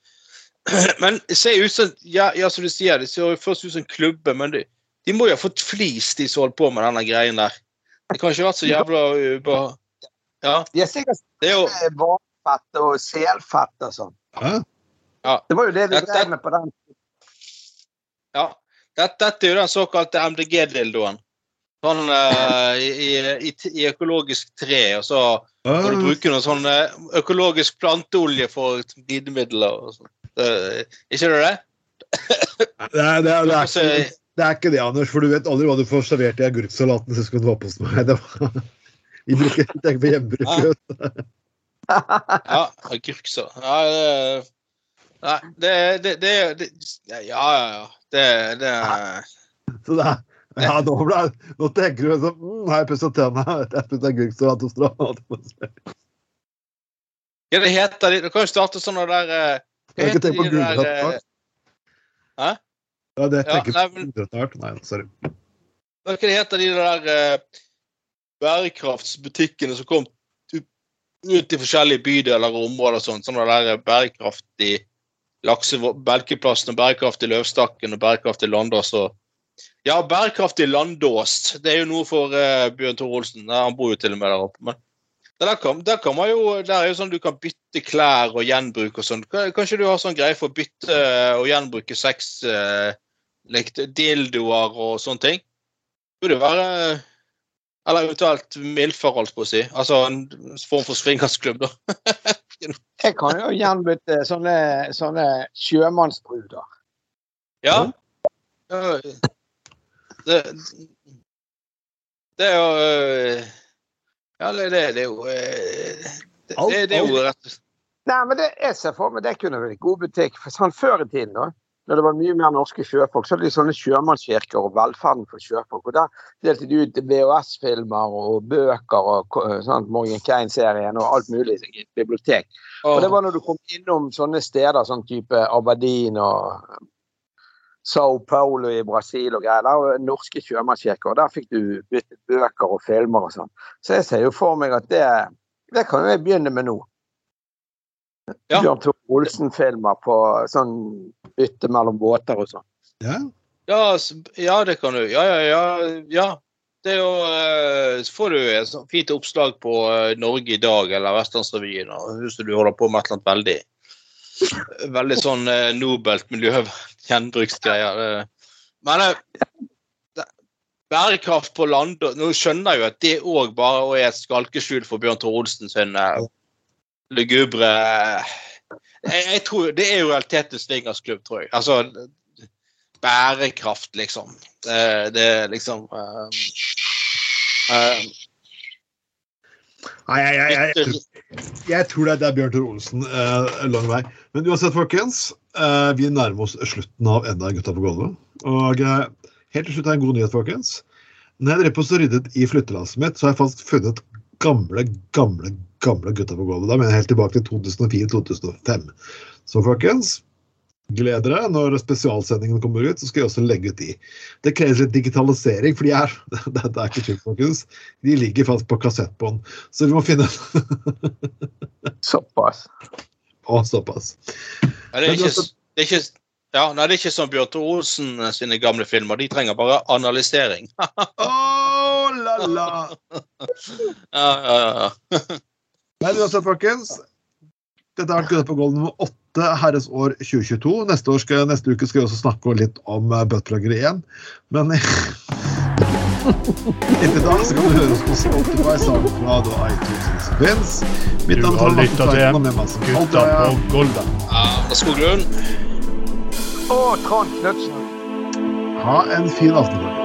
C: Men det ser ut som ja, ja, som du sier, det ser først ut som klubben, klubbe, men de, de må jo ha fått flis, de som holdt på med denne greien der. Det kan ikke ha vært så jævla ubeha- Ja,
D: De er sikkert
C: er
D: hvalfett og selfett og sånn.
B: Ja.
D: Det var jo det de
C: Dette-
D: drev med på den.
C: Ja. Dette, dette er jo den såkalte MDG-dildoen. Sånn uh, i, i, i, økologisk tre, og så kan du bruke noe sånn eh, økologisk planteolje for glidemidler og sånn. Ikke du det?
B: det, er, det, er, det, er ikke, det er ikke det, Anders, for du vet aldri hva du får servert i agurksalaten sist du var på hos meg. Det var, vi bruker vi tenker på hjemmebruk.
C: Ja, agurksalat Ja, Nei, det, det, det, det Ja, ja, ja. Det, det
B: Så det er, ja, nå, ble, nå tenker du sånn mm, Har jeg pusset tennene? Jeg spiste agurksalat hos Strand.
C: Ja, det heter det. Du kan jo starte sånn der eh,
B: Jeg ikke tenke på
C: gulrøtter
B: gulrot.
C: eh, Hæ?
B: Ja, det
C: Ja,
B: tenker
C: nei, men-
B: vært. Nei, sorry.
C: Hva er heter de der eh, bærekraftsbutikkene som kom ut, ut i forskjellige bydeler og områder og sånn? Sånn der bærekraftig lakse, Belkeplassen og bærekraftig Løvstakken og bærekraftig Landås og Ja, bærekraftig Landås. Det er jo noe for eh, Bjørn Tor Olsen. Han bor jo til og med der oppe. Men der kan, der kan jo, der er jo sånn du kan bytte klær og gjenbruke og sånn. Kanskje du har sånn greie for å bytte og gjenbruke sex eh, like dildoer og sånne ting? Burde være Eller eventuelt Milfer, holdt på å si. Altså en form for swingersklubb, da.
D: Jeg kan jo gjenbytte sånne, sånne sjømannsbruder.
C: Ja. ja. Det, det er jo øh, Ja, det, det, det er jo øh, det, det, det er jo rett
D: Nei, men det, jeg ser for meg det kunne vært god butikk. For sånn Før i tiden, da, når det var mye mer norske sjøfolk, så hadde de sånne sjømannskirker og velferden for sjøfolk. Og Der delte de ut VHS-filmer og bøker og sånn, Morgan Kane-serien og alt mulig i et bibliotek. Og det var når du kom innom sånne steder, sånn type Aberdeen og Sao Paulo i Brasil og greier. Der norske sjømannskirker, der fikk du byttet bøker og filmer og sånn. Så jeg ser jo for meg at det, det kan jo jeg begynne med nå.
C: Ja.
D: Bjørn Tore Olsen-filmer på sånn bytte mellom båter og sånn.
B: Ja.
C: Ja, ja, det kan du. Ja, ja, ja. ja. Det er jo øh, Så får du et sånt fint oppslag på øh, Norge i dag eller Vestlandsrevyen hvis du holder på med et eller annet veldig Veldig sånn øh, nobelt miljø, gjenbruksgreier. Men det- bærekraft på land Nå skjønner jeg jo at det òg bare er et skalkeskjul for Bjørn Tore Olsen sin øh, lugubre jeg, jeg tror Det er jo realiteten swingersklubb, tror jeg. Altså bærekraft, liksom. Det, det liksom uh, uh,
B: Nei, jeg, jeg, jeg, tror- det er Bjørn Tore Olsen uh, lang vei. Men uansett, folkens. eh, vi nærmer oss slutten av enda en Gutta på gulvet. Og eh, helt til slutt er en god nyhet, folkens. Når jeg drev på og ryddet i flyttelasset mitt, så har jeg faktisk funnet gamle, gamle, gamle Gutta på gulvet. Da mener jeg helt tilbake til 2004-2005. Så folkens, gled dere. Når spesialsendingen kommer ut, så skal jeg også legge ut de. Det kreves litt digitalisering, for de er det, det er ikke tull, folkens. De ligger fast på kassettbånd. Så vi må finne
D: Såpass.
B: Å, såpass.
C: det, er ikke, det er ikke ja, nei, det er ikke som Bjørn Tore Olsen sine gamle filmer. De trenger bare analysering.
B: oh, la, la.
C: Ja, ja, ja.
B: Men uansett, folkens. Dette har vært Gutta på gold nummer åtte, herres år 2022. Neste, år skal, neste uke skal vi også snakke litt om uh, buttpluggere igjen. Men inntil dag så kan du høre oss på Spotify, SoundCloud og iTunes. Vince. Mitt
A: Du
B: navn er Martin Tveiten, og med meg som alltid
A: på
B: jeg
A: gulvet.
C: ja Skoglund.
D: Og Trond Knutsen.
B: Ha en fin aften. folkens.